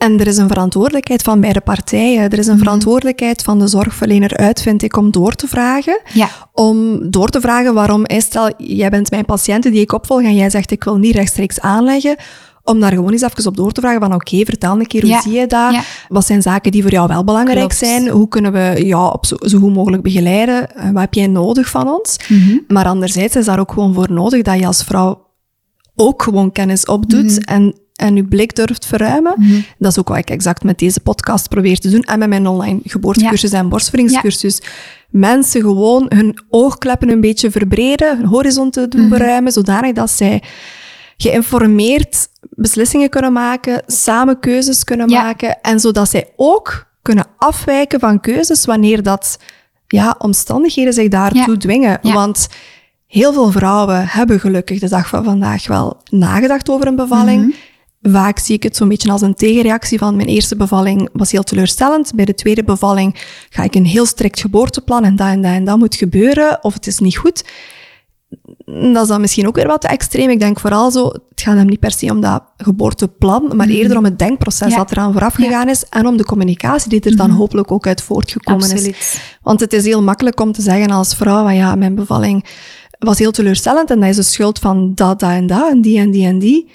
En er is een verantwoordelijkheid van beide partijen. Er is een verantwoordelijkheid van de zorgverlener uit, vind ik, om door te vragen. Ja. Om door te vragen waarom, stel, jij bent mijn patiënt die ik opvolg en jij zegt, ik wil niet rechtstreeks aanleggen. Om daar gewoon eens even op door te vragen van, oké, vertel een keer, hoe Ja. zie je dat? Ja. Wat zijn zaken die voor jou wel belangrijk Klopt. zijn? Hoe kunnen we jou op zo, zo goed mogelijk begeleiden? Eh, Wat heb jij nodig van ons? Mhm. Maar anderzijds is daar ook gewoon voor nodig dat je als vrouw ook gewoon kennis opdoet en, en je blik durft verruimen. Dat is ook wat ik exact met deze podcast probeer te doen en met mijn online geboortecursus en borstvoedingscursus. Mensen gewoon hun oogkleppen een beetje verbreden, hun horizon te doen verruimen, zodanig dat zij geïnformeerd beslissingen kunnen maken, samen keuzes kunnen Ja. maken en zodat zij ook kunnen afwijken van keuzes wanneer dat ja, omstandigheden zich daartoe dwingen. Want heel veel vrouwen hebben gelukkig de dag van vandaag wel nagedacht over een bevalling. Mhm. Vaak zie ik het zo'n beetje als een tegenreactie van mijn eerste bevalling was heel teleurstellend. Bij de tweede bevalling ga ik een heel strikt geboorteplan en dat en dat en dat moet gebeuren of het is niet goed. Dat is dan misschien ook weer wat te extreem. Ik denk vooral zo, het gaat hem niet per se om dat geboorteplan, maar eerder om het denkproces Mhm. Ja. dat eraan vooraf Ja. Mhm. gegaan is en om de communicatie die er dan hopelijk ook uit voortgekomen is. Want het is heel makkelijk om te zeggen als vrouw, van ja, mijn bevalling was heel teleurstellend en dat is de schuld van dat, dat en dat en die en die en die.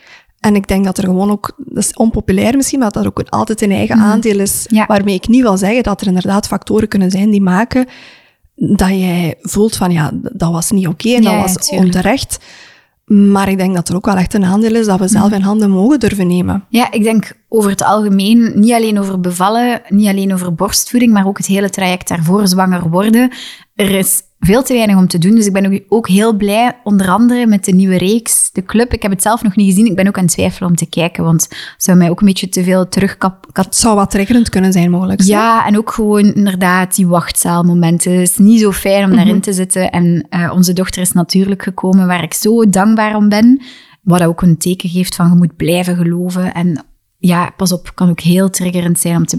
En ik denk dat er gewoon ook, dat is onpopulair misschien, maar dat er ook altijd een eigen aandeel is, Ja. waarmee ik niet wil zeggen dat er inderdaad factoren kunnen zijn die maken dat jij voelt van ja, dat was niet oké en Ja, dat was tuurlijk. onterecht. Maar ik denk dat er ook wel echt een aandeel is dat we zelf in handen mogen durven nemen. Ja, ik denk over het algemeen, niet alleen over bevallen, niet alleen over borstvoeding, maar ook het hele traject daarvoor, zwanger worden. Er is veel te weinig om te doen. Dus ik ben ook- heel blij, onder andere met de nieuwe reeks, de club. Ik heb het zelf nog niet gezien. Ik ben ook aan het twijfelen om te kijken, want het zou mij ook een beetje te veel terugkap... Het zou wat triggerend kunnen zijn, mogelijk. Ja, en ook gewoon inderdaad die wachtzaalmomenten. Het is niet zo fijn om daarin te zitten. En eh, onze dochter is natuurlijk gekomen, waar ik zo dankbaar om ben. Wat ook een teken geeft van je moet blijven geloven. En ja, pas op, kan ook heel triggerend zijn om, te,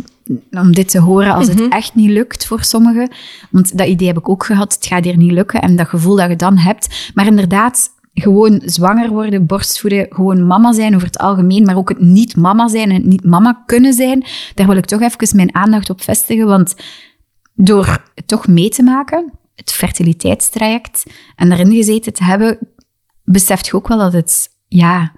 om dit te horen als het echt niet lukt voor sommigen. Want dat idee heb ik ook gehad, het gaat hier niet lukken. En dat gevoel dat je dan hebt. Maar inderdaad, gewoon zwanger worden, borstvoeden, gewoon mama zijn over het algemeen, maar ook het niet mama zijn en het niet mama kunnen zijn, daar wil ik toch even mijn aandacht op vestigen, want door het toch mee te maken, het fertiliteitstraject, en daarin gezeten te hebben, beseft je ook wel dat het, ja,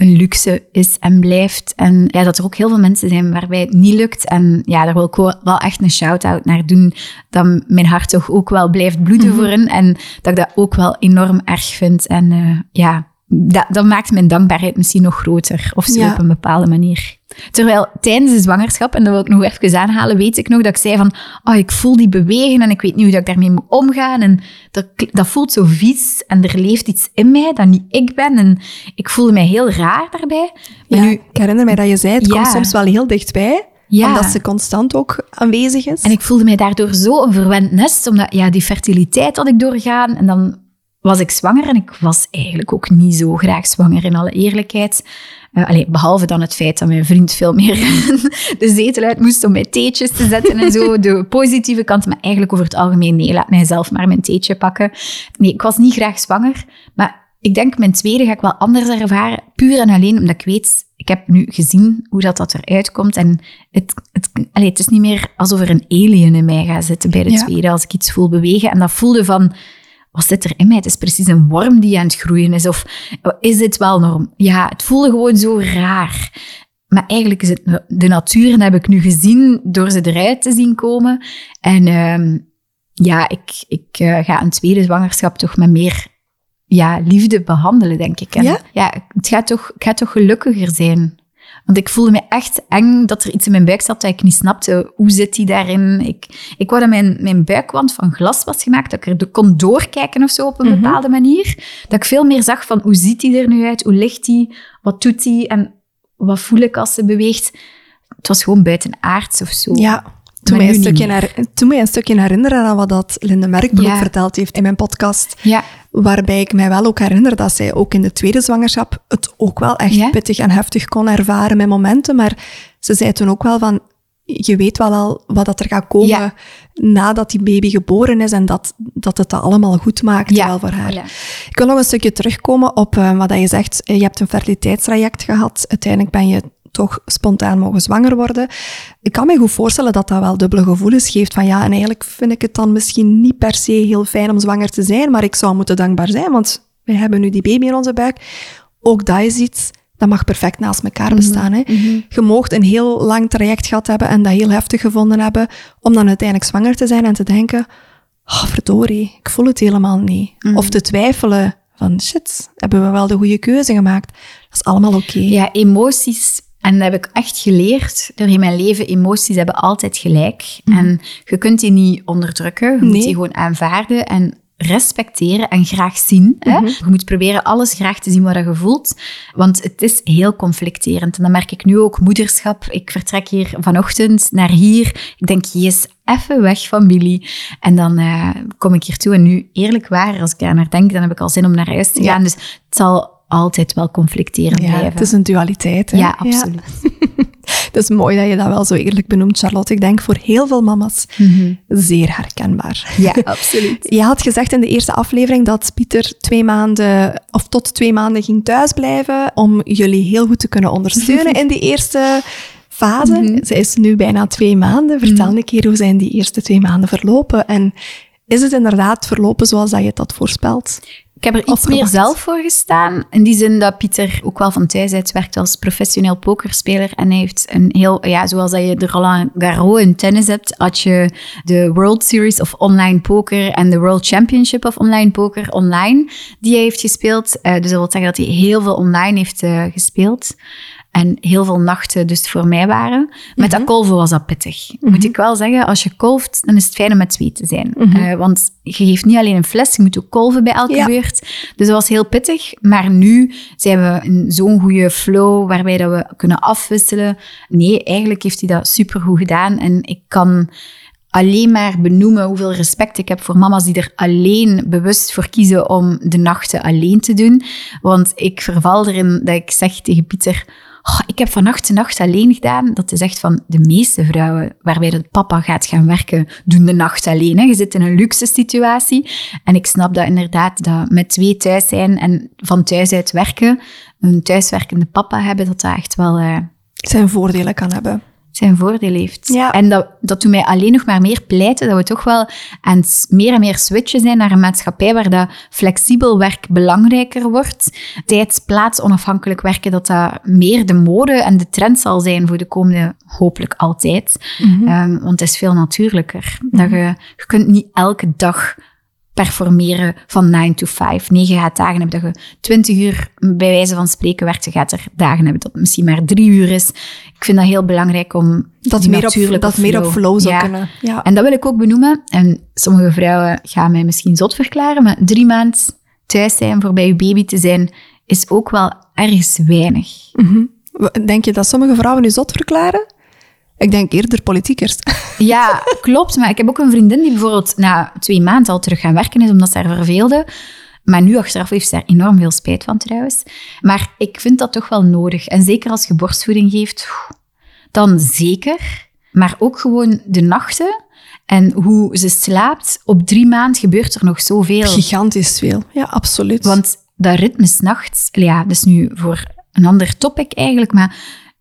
een luxe is en blijft. En ja, dat er ook heel veel mensen zijn waarbij het niet lukt. En ja, daar wil ik wel echt een shout-out naar doen. Dat mijn hart toch ook wel blijft bloeden voor hen. En dat ik dat ook wel enorm erg vind. En eh, ja, dat, dat maakt mijn dankbaarheid misschien nog groter. Of zo Ja. op een bepaalde manier. Terwijl tijdens de zwangerschap, en dat wil ik nog even aanhalen, weet ik nog dat ik zei van, oh, ik voel die bewegen en ik weet niet hoe dat ik daarmee moet omgaan. En dat, dat voelt zo vies en er leeft iets in mij dat niet ik ben. En ik voelde mij heel raar daarbij. Maar Ja, nu, ik herinner mij dat je zei, het Ja. komt soms wel heel dichtbij, Ja. omdat ze constant ook aanwezig is. En ik voelde mij daardoor zo een verwend nest, omdat ja, die fertiliteit had ik doorgaan. En dan was ik zwanger en ik was eigenlijk ook niet zo graag zwanger, in alle eerlijkheid. Eh, allee, behalve dan het feit dat mijn vriend veel meer de zetel uit moest om mij theetjes te zetten en zo. De positieve kant, maar eigenlijk over het algemeen, nee, laat mij zelf maar mijn theetje pakken. Nee, ik was niet graag zwanger, maar ik denk mijn tweede ga ik wel anders ervaren. Puur en alleen omdat ik weet, ik heb nu gezien hoe dat, dat eruit komt. En het, het, allee, het is niet meer alsof er een alien in mij gaat zitten bij de Ja. tweede, als ik iets voel bewegen. En dat voelde van, wat zit er in mij? Het is precies een worm die aan het groeien is. Of is dit wel norm? Ja, het voelde gewoon zo raar. Maar eigenlijk is het de natuur, en dat heb ik nu gezien door ze eruit te zien komen. En ehm, ja, ik, ik eh, ga een tweede zwangerschap toch met meer ja, liefde behandelen, denk ik. En Ja? het gaat toch, ik ga toch gelukkiger zijn. Want ik voelde me echt eng dat er iets in mijn buik zat dat ik niet snapte. Hoe zit die daarin? Ik, ik wou dat mijn, mijn buikwand van glas was gemaakt, dat ik er de- kon doorkijken of zo op een bepaalde manier. Dat ik veel meer zag van hoe ziet die er nu uit? Hoe ligt die? Wat doet die? En wat voel ik als ze beweegt? Het was gewoon buitenaards of zo. Ja, toen mij, een stukje toen mij een stukje herinneren aan wat dat Linde Merkbroek Ja. verteld heeft in mijn podcast. Ja, Waarbij ik mij wel ook herinner dat zij ook in de tweede zwangerschap het ook wel echt Ja? pittig en heftig kon ervaren met momenten. Maar ze zei toen ook wel van, je weet wel al wat dat er gaat komen Ja. nadat die baby geboren is en dat, dat het dat allemaal goed maakt Ja, wel voor haar. Ik wil nog een stukje terugkomen op eh, wat je zegt. Je hebt een fertiliteitstraject gehad. Uiteindelijk ben je toch spontaan mogen zwanger worden. Ik kan me goed voorstellen dat dat wel dubbele gevoelens geeft. Van ja, en eigenlijk vind ik het dan misschien niet per se heel fijn om zwanger te zijn, maar ik zou moeten dankbaar zijn, want we hebben nu die baby in onze buik. Ook dat is iets, dat mag perfect naast elkaar bestaan. Hè? Je moogt een heel lang traject gehad hebben en dat heel heftig gevonden hebben, om dan uiteindelijk zwanger te zijn en te denken, oh, verdorie, ik voel het helemaal niet. Of te twijfelen van, shit, hebben we wel de goede keuze gemaakt? Dat is allemaal oké. Ja, emoties. En dat heb ik echt geleerd door in mijn leven. Emoties hebben altijd gelijk. En je kunt die niet onderdrukken. Je moet die gewoon aanvaarden en respecteren en graag zien. Hè? Je moet proberen alles graag te zien wat je voelt. Want het is heel conflicterend. En dat merk ik nu ook. Moederschap. Ik vertrek hier vanochtend naar hier. Ik denk, yes, even weg van Billy. En dan eh, kom ik hier toe. En nu, eerlijk waar, als ik daar naar denk, dan heb ik al zin om naar huis te Ja. gaan. Dus het zal altijd wel conflicterend Ja, blijven. het is een dualiteit. Hè? Ja, absoluut. Het is mooi dat je dat wel zo eerlijk benoemt, Charlotte. Ik denk voor heel veel mama's zeer herkenbaar. Ja, absoluut. Je had gezegd in de eerste aflevering dat Pieter twee maanden of tot twee maanden ging thuisblijven om jullie heel goed te kunnen ondersteunen in die eerste fase. Ze is nu bijna twee maanden. Vertel een keer hoe zijn die eerste twee maanden verlopen en is het inderdaad verlopen zoals dat je het had voorspeld? Ik heb er iets meer zelf voor gestaan. In die zin dat Pieter ook wel van thuis uit werkt als professioneel pokerspeler. En hij heeft een heel, ja, zoals dat je de Roland Garros in tennis hebt, had je de World Series of Online Poker en de World Championship of Online Poker online, die hij heeft gespeeld. Eh, dus dat wil zeggen dat hij heel veel online heeft eh, gespeeld. En heel veel nachten dus voor mij waren. Met dat kolven was dat pittig. Moet ik wel zeggen, als je kolft, dan is het fijn om met twee te zijn. Eh, want je geeft niet alleen een fles, je moet ook kolven bij elke Ja. beurt. Dus dat was heel pittig. Maar nu zijn we in zo'n goede flow, waarbij dat we kunnen afwisselen. Nee, eigenlijk heeft hij dat supergoed gedaan. En ik kan alleen maar benoemen hoeveel respect ik heb voor mama's die er alleen bewust voor kiezen om de nachten alleen te doen. Want ik verval erin dat ik zeg tegen Pieter, "Oh, ik heb vannacht de nacht alleen gedaan. Dat is echt van de meeste vrouwen waarbij dat papa gaat gaan werken, doen de nacht alleen. Hè. Je zit in een luxe situatie. En ik snap dat inderdaad, dat met twee thuis zijn en van thuis uit werken, een thuiswerkende papa hebben, dat dat echt wel... eh, Zijn voordelen kan hebben. Zijn voordeel heeft. Ja. En dat, dat doet mij alleen nog maar meer pleiten dat we toch wel aan het meer en meer switchen zijn naar een maatschappij waar dat flexibel werk belangrijker wordt. Tijds, plaats, onafhankelijk werken, dat dat meer de mode en de trend zal zijn voor de komende, hopelijk altijd. Ehm, want het is veel natuurlijker. dat je, je kunt niet elke dag performeren van 9 to 5. 9 gaat dagen hebben dat je 20 uur bij wijze van spreken werkt. Je gaat er dagen hebben dat het misschien maar 3 uur is. Ik vind dat heel belangrijk om Dat meer op, dat meer op flow zou Ja. kunnen. Ja. En dat wil ik ook benoemen. En sommige vrouwen gaan mij misschien zot verklaren, maar drie maanden thuis zijn voor bij je baby te zijn, is ook wel ergens weinig. Denk je dat sommige vrouwen nu zot verklaren? Ik denk eerder politiekers. Ja, klopt. Maar ik heb ook een vriendin die bijvoorbeeld na twee maanden al terug gaan werken is, omdat ze haar verveelde. Maar nu achteraf heeft ze daar enorm veel spijt van trouwens. Maar ik vind dat toch wel nodig. En zeker als je borstvoeding geeft, dan zeker. Maar ook gewoon de nachten en hoe ze slaapt. Op drie maanden gebeurt er nog zoveel. Gigantisch veel. Ja, absoluut. Want dat ritme s'nachts, ja, dat is nu voor een ander topic eigenlijk, maar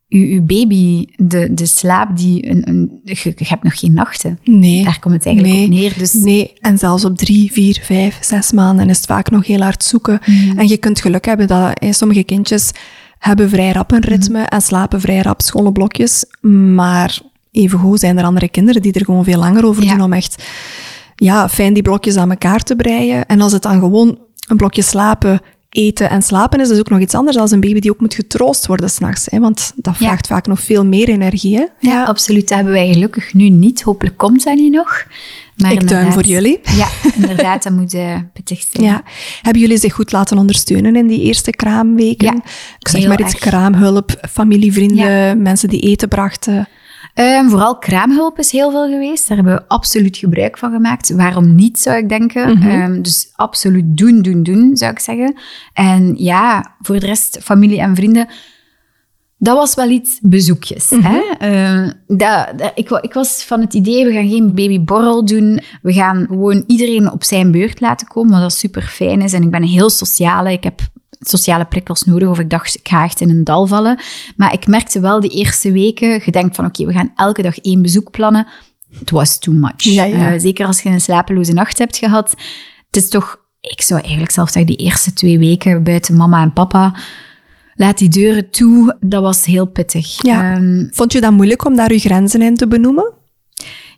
uw, uw baby, de, de slaap, die een, een, je, je hebt nog geen nachten. nee. Daar komt het eigenlijk nee, op neer. Dus Nee, en zelfs op drie, vier, vijf, zes maanden is het vaak nog heel hard zoeken. Mhm. En je kunt geluk hebben dat eh, sommige kindjes hebben vrij rap een ritme Mhm. en slapen vrij rap schone blokjes. Maar evengoed zijn er andere kinderen die er gewoon veel langer over Ja. doen om echt ja, fijn die blokjes aan elkaar te breien. En als het dan gewoon een blokje slapen, eten en slapen is, is ook nog iets anders dan een baby die ook moet getroost worden s'nachts. Want dat Ja. vraagt vaak nog veel meer energie. Hè? ja, absoluut. Dat hebben wij gelukkig nu niet. Hopelijk komt dat niet nog. Maar Ik duim voor jullie. Ja, inderdaad, dat moet eh pittig zijn. Ja. Hebben jullie zich goed laten ondersteunen in die eerste kraamweken? Ja, ik zeg maar iets erg. kraamhulp, familie, vrienden, mensen die eten brachten. Ehm, vooral kraamhulp is heel veel geweest. Daar hebben we absoluut gebruik van gemaakt. Waarom niet, zou ik denken. Mhm. Ehm, dus absoluut doen, doen, doen, zou ik zeggen. En ja, voor de rest, familie en vrienden. Dat was wel iets bezoekjes. Mhm. hè? Ehm, dat, dat- ik, ik was van het idee, we gaan geen babyborrel doen. We gaan gewoon iedereen op zijn beurt laten komen, wat dat super fijn is. En ik ben een heel sociale. Ik heb sociale prikkels nodig. Of ik dacht, ik ga echt in een dal vallen. Maar ik merkte wel de eerste weken, je denkt van oké, we gaan elke dag één bezoek plannen. Het was too much. Ja, ja. Eh, zeker als je een slapeloze nacht hebt gehad. Het is toch, ik zou eigenlijk zelfs zeggen, die eerste twee weken buiten mama en papa, laat die deuren toe. Dat was heel pittig. Ja. Ehm, Vond je dat moeilijk om daar uw grenzen in te benoemen?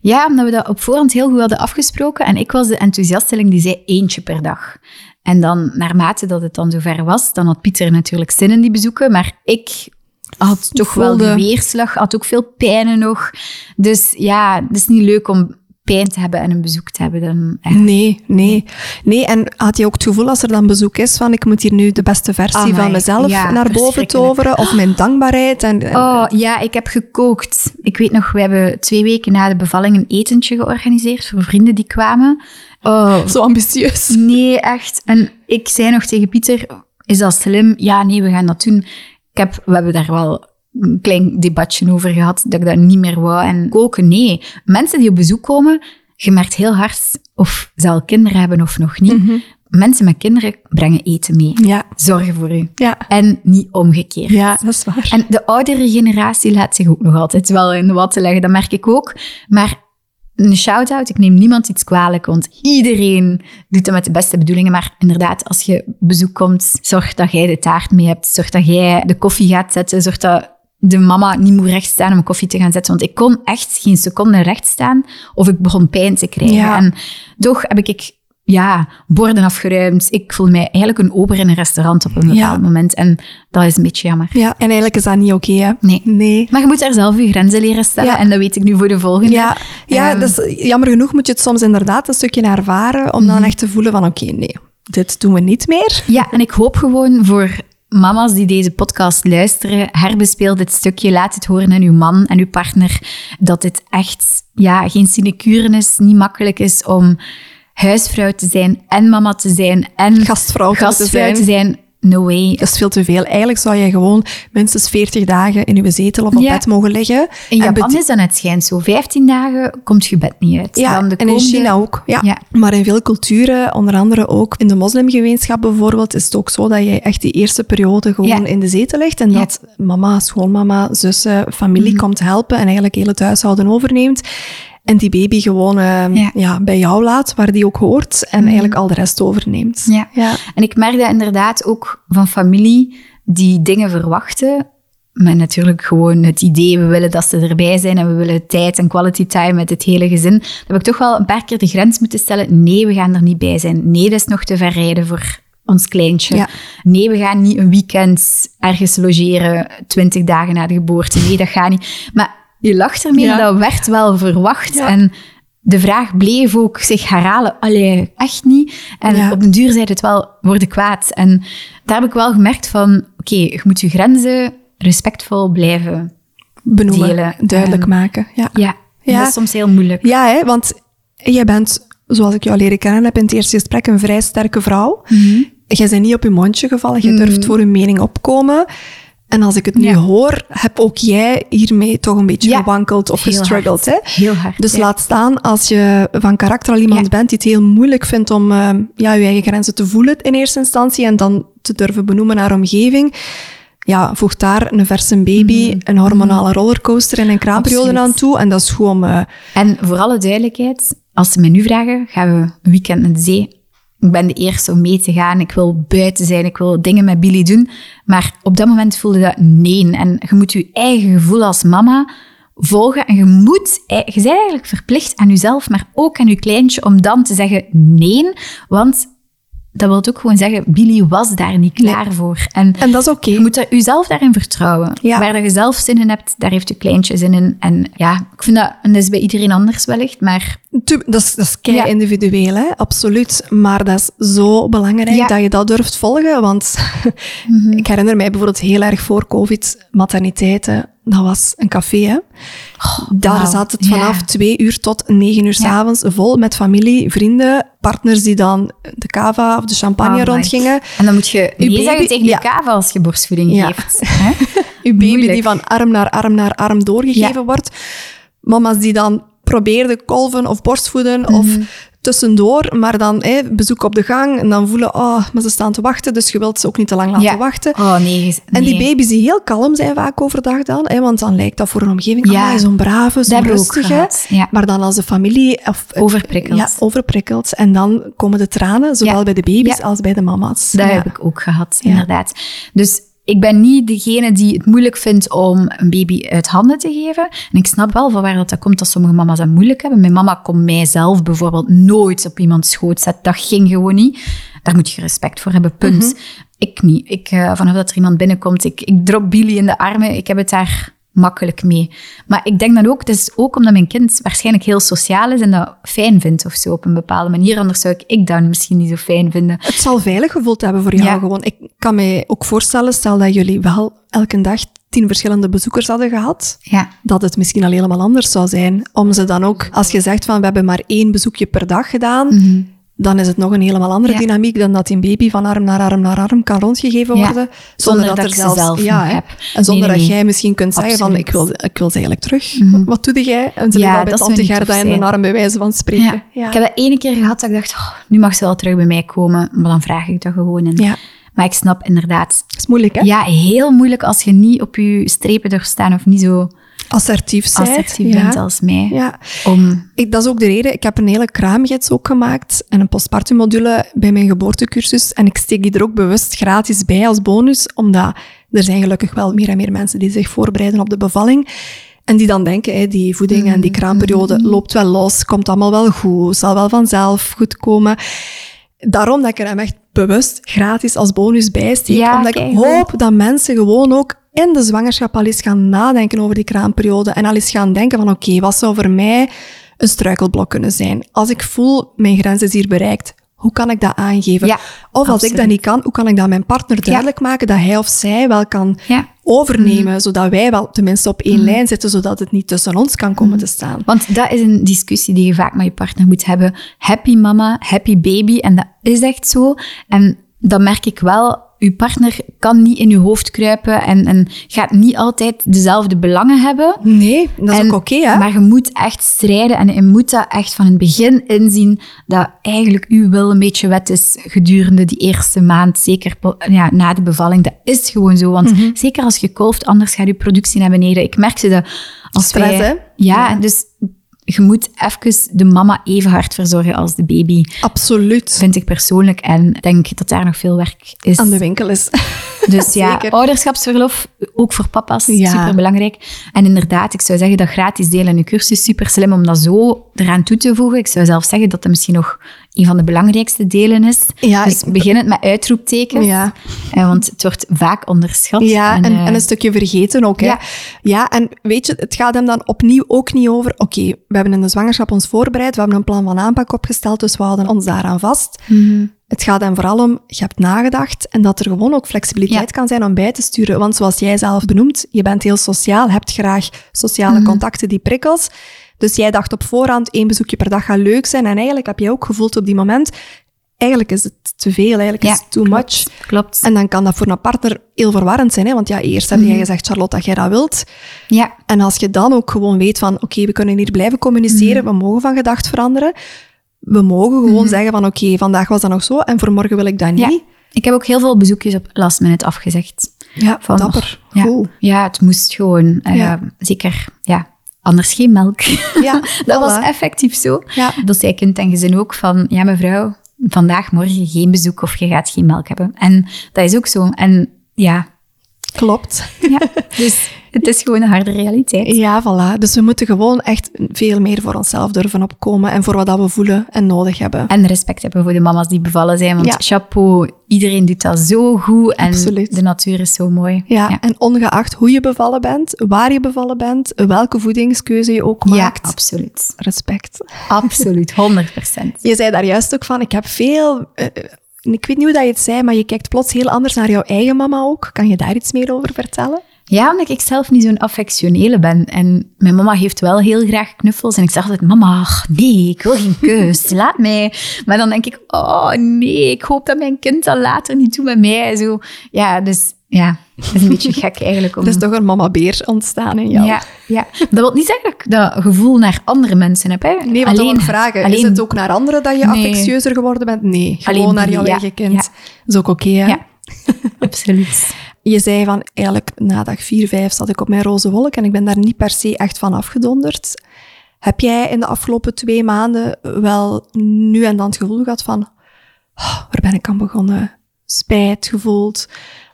ja, omdat we dat op voorhand heel goed hadden afgesproken. En ik was de enthousiasteling die zei eentje per dag. En dan, naarmate dat het dan zover was, dan had Pieter natuurlijk zin in die bezoeken. Maar ik had toch wel die weerslag, had ook veel pijnen nog. Dus ja, het is niet leuk om pijn te hebben en een bezoek te hebben. Dan, echt. Nee, nee. Nee, en had je ook het gevoel als er dan bezoek is van ik moet hier nu de beste versie Amai, van mezelf ja, naar boven toveren of mijn dankbaarheid? En, en- Oh ja, ik heb gekookt. Ik weet nog, we hebben twee weken na de bevalling een etentje georganiseerd voor vrienden die kwamen. Oh, Zo ambitieus. Nee, echt. En ik zei nog tegen Pieter, is dat slim? Ja, nee, we gaan dat doen. Ik heb, we hebben daar wel een klein debatje over gehad, dat ik dat niet meer wou. En koken, nee. Mensen die op bezoek komen, je merkt heel hard of ze al kinderen hebben of nog niet. Mensen met kinderen brengen eten mee. Ja, Zorgen voor u. ja. En niet omgekeerd. Ja, dat is waar. En de oudere generatie laat zich ook nog altijd wel in de watten leggen. Dat merk ik ook. Maar een shout-out, ik neem niemand iets kwalijk, want iedereen doet het met de beste bedoelingen. Maar inderdaad, als je op bezoek komt, zorg dat jij de taart mee hebt. Zorg dat jij de koffie gaat zetten. Zorg dat de mama niet moet recht staan om een koffie te gaan zetten. Want ik kon echt geen seconde recht staan of ik begon pijn te krijgen. Ja. En toch heb ik ja, borden afgeruimd. Ik voel mij eigenlijk een ober in een restaurant op een bepaald Ja. moment. En dat is een beetje jammer. Ja, en eigenlijk is dat niet oké, hè? Nee. Nee. Maar je moet daar zelf je grenzen leren stellen. Ja. En dat weet ik nu voor de volgende. Ja, ja Ehm, dus jammer genoeg moet je het soms inderdaad een stukje ervaren om Mhm. dan echt te voelen van oké, nee, dit doen we niet meer. Ja, en ik hoop gewoon voor mama's die deze podcast luisteren, herbespeel dit stukje, laat het horen aan uw man en uw partner, dat dit echt ja, geen sinecure is, niet makkelijk is om huisvrouw te zijn en mama te zijn en Gastvrouw te gastvrouw zijn. te zijn. No way. Dat is veel te veel. Eigenlijk zou je gewoon minstens 40 dagen in je zetel of op Ja. bed mogen liggen. In En Japan is dat net schijnt zo. 15 dagen komt je bed niet uit. Ja, Dan de en in China ook. Ja. Ja. Maar in veel culturen, onder andere ook in de moslimgemeenschap bijvoorbeeld, is het ook zo dat je echt die eerste periode gewoon Ja. in de zetel ligt en dat mama, schoonmama, zussen, familie komt helpen en eigenlijk heel het huishouden overneemt. En die baby gewoon eh, ja. Ja. bij jou laat, waar die ook hoort, en eigenlijk al de rest overneemt. Ja. Ja. En ik merk dat inderdaad ook van familie die dingen verwachten. Met natuurlijk gewoon het idee, we willen dat ze erbij zijn en we willen tijd en quality time met het hele gezin. Dan heb ik toch wel een paar keer de grens moeten stellen. Nee, we gaan er niet bij zijn. Nee, dat is nog te ver rijden voor ons kleintje. Ja. Nee, we gaan niet een weekend ergens logeren, twintig dagen na de geboorte. Nee, dat gaat niet. Maar je lacht ermee, Ja. dat werd wel verwacht. Ja. En de vraag bleef ook zich herhalen. Allee, echt niet. En Ja. op den duur zei het wel worden kwaad. En daar heb ik wel gemerkt van, oké, je moet je grenzen respectvol blijven. Benoemen, Delen. duidelijk maken. Ja. Ja, Ja. dat is soms heel moeilijk. Ja, hè, want jij bent, zoals ik jou leren kennen heb in het eerste gesprek, een vrij sterke vrouw. Mhm. Jij bent niet op je mondje gevallen, je durft voor je mening opkomen. En als ik het nu Ja. hoor, heb ook jij hiermee toch een beetje Ja. gewankeld of Heel gestruggeld. Hè? Heel hard, Dus ja. laat staan als je van karakter al iemand bent die het heel moeilijk vindt om eh, ja, je eigen grenzen te voelen in eerste instantie en dan te durven benoemen naar omgeving. Ja, voeg daar een verse baby, een hormonale rollercoaster en een kraamperiode Mhm. Aan toe. En dat is gewoon... eh, En voor alle duidelijkheid, als ze mij nu vragen, gaan we een weekend naar de zee. Ik ben de eerste om mee te gaan. Ik wil buiten zijn. Ik wil dingen met Billy doen. Maar op dat moment voelde dat nee. En je moet je eigen gevoel als mama volgen. En je moet, je bent eigenlijk verplicht aan jezelf, maar ook aan je kleintje, om dan te zeggen nee. Want dat wil ook gewoon zeggen, Billy was daar niet klaar voor. En en dat is oké. je moet er, jezelf daarin vertrouwen. Ja. Waar dat je zelf zin in hebt, daar heeft je kleintje zin in. En ja, ik vind dat, en dat is bij iedereen anders wellicht, maar Dat is, dat is kei Ja. individueel, hè? absoluut. Maar dat is zo belangrijk Ja. dat je dat durft volgen. Want ik herinner mij bijvoorbeeld heel erg voor COVID, materniteiten dat was een café. Hè. Daar wauw. zat het vanaf twee uur tot negen uur s s'avonds vol met familie, vrienden, partners die dan de cava of de champagne rondgingen. En dan moet je nee zeggen baby- tegen ja. je kava als je borstvoeding Ja. geeft. Hè? Uw baby Moeilijk. die van arm naar arm naar arm doorgegeven Ja. wordt. Mama's die dan probeerden kolven of borstvoeden of Mhm. Tussendoor, maar dan bezoek op de gang en dan voelen, oh, maar ze staan te wachten, dus je wilt ze ook niet te lang laten Ja. wachten. Oh nee. En die baby's die heel kalm zijn vaak overdag dan, want dan lijkt dat voor een omgeving, Ja. ja. zo'n brave, zo'n rustige. Ja. Maar dan als de familie... Of, Overprikkeld. Ja, overprikkeld. En dan komen de tranen, zowel Ja. bij de baby's als bij de mama's. Dat heb ik ook gehad, inderdaad. Dus ik ben niet degene die het moeilijk vindt om een baby uit handen te geven. En ik snap wel van waar dat, dat komt dat sommige mama's dat moeilijk hebben. Mijn mama kon mijzelf bijvoorbeeld nooit op iemands schoot zetten. Dat ging gewoon niet. Daar moet je respect voor hebben, punt. Mhm. Ik niet. Ik, eh, vanaf dat er iemand binnenkomt, ik, ik drop Billy in de armen. Ik heb het daar makkelijk mee. Maar ik denk dan ook, het is ook omdat mijn kind waarschijnlijk heel sociaal is en dat fijn vindt of zo op een bepaalde manier. Anders zou ik, ik dat misschien niet zo fijn vinden. Het zal veilig gevoeld hebben voor jou Ja. gewoon. Ik kan mij ook voorstellen, stel dat jullie wel elke dag tien verschillende bezoekers hadden gehad, Ja. dat het misschien al helemaal anders zou zijn. Om ze dan ook, als je zegt van we hebben maar één bezoekje per dag gedaan, dan is het nog een helemaal andere. Ja. dynamiek dan dat die baby van arm naar arm naar arm kan rondgegeven Ja. worden. Zonder dat ik ze zelf ja, heb. En zonder Nee, nee, dat jij misschien kunt zeggen van ik wil, ik wil ze eigenlijk terug. Mhm. Wat doe jij? En ze Ja, bij dat tante Gerda in de arm bij wijze van spreken. Ja. Ik heb dat ene keer gehad dat ik dacht, oh, nu mag ze wel terug bij mij komen. Maar dan vraag ik dat gewoon. En. Maar ik snap inderdaad, Dat is moeilijk, hè? ja, heel moeilijk als je niet op je strepen durft staan of niet zo Assertief zijn. assertief ja. bent als mij. Ja. Om, Ik, dat is ook de reden. Ik heb een hele kraamgids ook gemaakt en een postpartummodule bij mijn geboortecursus. En ik steek die er ook bewust gratis bij als bonus, omdat er zijn gelukkig wel meer en meer mensen die zich voorbereiden op de bevalling. En die dan denken, hè, die voeding en die kraamperiode loopt wel los, komt allemaal wel goed, zal wel vanzelf goed komen. Daarom dat ik er hem echt bewust gratis als bonus bij steek. Ja, omdat ik hoop dat mensen gewoon ook in de zwangerschap al eens gaan nadenken over die kraamperiode. En al eens gaan denken van oké, wat zou voor mij een struikelblok kunnen zijn? Als ik voel, mijn grens is hier bereikt, hoe kan ik dat aangeven? Ja, of als ik dat niet kan, hoe kan ik dat mijn partner duidelijk maken dat hij of zij wel kan ja. overnemen, zodat wij wel tenminste op één lijn zitten, zodat het niet tussen ons kan komen te staan. Want dat is een discussie die je vaak met je partner moet hebben. Happy mama, happy baby. En dat is echt zo. En dan merk ik wel, uw partner kan niet in uw hoofd kruipen en, en gaat niet altijd dezelfde belangen hebben. Nee, dat is En- ook oké, hè? Maar je moet echt strijden en je moet dat echt van het begin inzien dat eigenlijk uw wil een beetje wet is gedurende die eerste maand, zeker ja, na de bevalling. Dat is gewoon zo, want Mhm. zeker als je kolft, anders gaat je productie naar beneden. Ik merkte dat als Stress, wij- hè? Ja, Ja. dus je moet even de mama even hard verzorgen als de baby, Absoluut. vind ik persoonlijk. En ik denk dat daar nog veel werk is. Aan de winkel is. Dus ja, Zeker. ouderschapsverlof, ook voor papa's, Ja. superbelangrijk. En inderdaad, ik zou zeggen dat gratis delen in je cursus super slim om dat zo eraan toe te voegen. Ik zou zelf zeggen dat dat misschien nog een van de belangrijkste delen is. Ja, dus ik- begin het met uitroeptekens. Ja. Eh, want het wordt vaak onderschat. Ja, en, eh, en een stukje vergeten ook. Hè? ja. Ja. en weet je, het gaat hem dan opnieuw ook niet over. Oké, we hebben in de zwangerschap ons voorbereid, we hebben een plan van aanpak opgesteld, dus we houden ons daaraan vast. mhm. Het gaat hem vooral om, je hebt nagedacht en dat er gewoon ook flexibiliteit Ja. kan zijn om bij te sturen. Want zoals jij zelf benoemt, je bent heel sociaal, hebt graag sociale Mhm. contacten, die prikkels. Dus jij dacht op voorhand, één bezoekje per dag gaat leuk zijn. En eigenlijk heb je ook gevoeld op die moment, eigenlijk is het te veel, eigenlijk Ja, is het too klopt, much. Klopt. En dan kan dat voor een partner heel verwarrend zijn. Hè? Want ja, eerst heb Mhm. jij gezegd, Charlotte, dat jij dat wilt. ja, En als je dan ook gewoon weet van, oké, we kunnen hier blijven communiceren, we mogen van gedacht veranderen. We mogen gewoon zeggen van, oké, vandaag was dat nog zo en voor morgen wil ik dat niet. ja. Ik heb ook heel veel bezoekjes op last minute afgezegd. Ja, Van, dapper. Ja, ja, het moest gewoon. eh, Ja. Zeker, ja. Anders geen melk. Ja, dat voilà. was effectief zo. Ja. Dat zei kind en gezin ook van, ja mevrouw, vandaag, morgen geen bezoek of je gaat geen melk hebben. En dat is ook zo. En ja, Klopt. ja. dus het is gewoon een harde realiteit. Ja, voilà. Dus we moeten gewoon echt veel meer voor onszelf durven opkomen en voor wat dat we voelen en nodig hebben. En respect hebben voor de mama's die bevallen zijn, want Ja. chapeau, iedereen doet dat zo goed en Absoluut. de natuur is zo mooi. Ja, en ongeacht hoe je bevallen bent, waar je bevallen bent, welke voedingskeuze je ook Ja, maakt, absoluut. respect. Absoluut, 100 procent. Je zei daar juist ook van, ik heb veel... eh, ik weet niet hoe dat je het zei, maar je kijkt plots heel anders naar jouw eigen mama ook. Kan je daar iets meer over vertellen? Ja, omdat ik zelf niet zo'n affectionele ben. En mijn mama heeft wel heel graag knuffels. En ik zeg altijd, mama, ach, nee, ik wil geen keus. Laat mij. Maar dan denk ik, oh nee, ik hoop dat mijn kind dat later niet doet met mij. Zo. Ja, dus ja, dat is een beetje gek eigenlijk. Om... Er is toch een mama-beer ontstaan in jou. Ja, ja, dat wil niet zeggen dat ik dat gevoel naar andere mensen heb. Hè. Nee, want alleen, vragen, alleen... is het ook naar anderen dat je nee. affectieuzer geworden bent? Nee, gewoon alleen naar jouw ja, eigen kind. Ja. Dat is ook oké, okay, hè? Ja, absoluut. Je zei van, eigenlijk na dag 4, 5 zat ik op mijn roze wolk en ik ben daar niet per se echt van afgedonderd. Heb jij in de afgelopen twee maanden wel nu en dan het gevoel gehad van, oh, waar ben ik aan begonnen? Spijt gevoeld,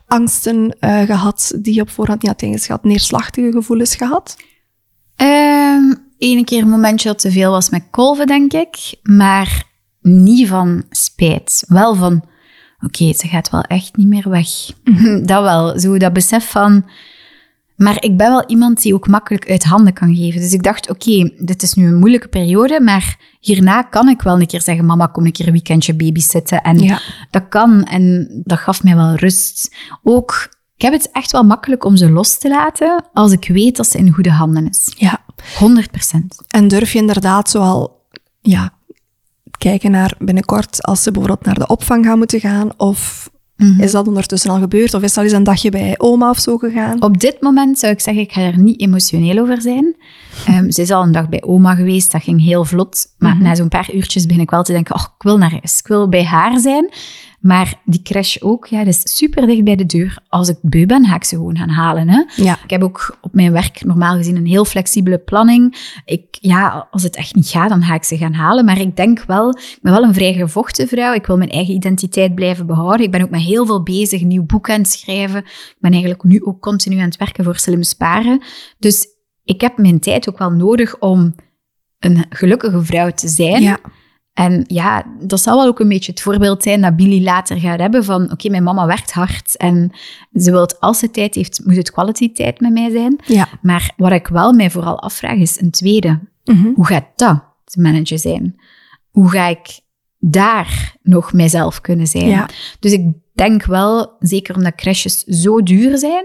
angsten uh, gehad die je op voorhand niet had ingeschat, neerslachtige gevoelens gehad? Eén keer een momentje dat te veel was met kolven, denk ik. Maar niet van spijt. Wel van, oké, ze gaat wel echt niet meer weg. dat wel, zo dat besef van... Maar ik ben wel iemand die ook makkelijk uit handen kan geven. Dus ik dacht, oké, dit is nu een moeilijke periode, maar hierna kan ik wel een keer zeggen, mama, kom een keer een weekendje babysitten. En ja. dat kan en dat gaf mij wel rust. Ook, ik heb het echt wel makkelijk om ze los te laten als ik weet dat ze in goede handen is. Ja. 100 procent. En durf je inderdaad zoal, ja, kijken naar binnenkort als ze bijvoorbeeld naar de opvang gaan moeten gaan of Mm-hmm. Is dat ondertussen al gebeurd? Of is dat eens een dagje bij oma of zo gegaan? Op dit moment zou ik zeggen, ik ga er niet emotioneel over zijn. Um, ze is al een dag bij oma geweest, dat ging heel vlot. Maar mm-hmm. na zo'n paar uurtjes begin ik wel te denken, oh, ik wil naar huis. Ik wil bij haar zijn. Maar die crash ook, ja, dat is super dicht bij de deur. Als ik beu ben, ga ik ze gewoon gaan halen. Hè? Ja. Ik heb ook op mijn werk normaal gezien een heel flexibele planning. Ik, ja, als het echt niet gaat, dan ga ik ze gaan halen. Maar ik denk wel, ik ben wel een vrij gevochten vrouw. Ik wil mijn eigen identiteit blijven behouden. Ik ben ook met heel veel bezig, nieuw boek aan het schrijven. Ik ben eigenlijk nu ook continu aan het werken voor Slim Sparen. Dus ik heb mijn tijd ook wel nodig om een gelukkige vrouw te zijn. Ja. En ja, dat zal wel ook een beetje het voorbeeld zijn dat Billy later gaat hebben van oké, mijn mama werkt hard en ze wil als ze tijd heeft, moet het kwaliteit met mij zijn. Ja. Maar wat ik wel mij vooral afvraag is een tweede. Mhm. Hoe gaat dat te managen zijn? Hoe ga ik daar nog mijzelf kunnen zijn? Ja. Dus ik denk wel, zeker omdat crashes zo duur zijn,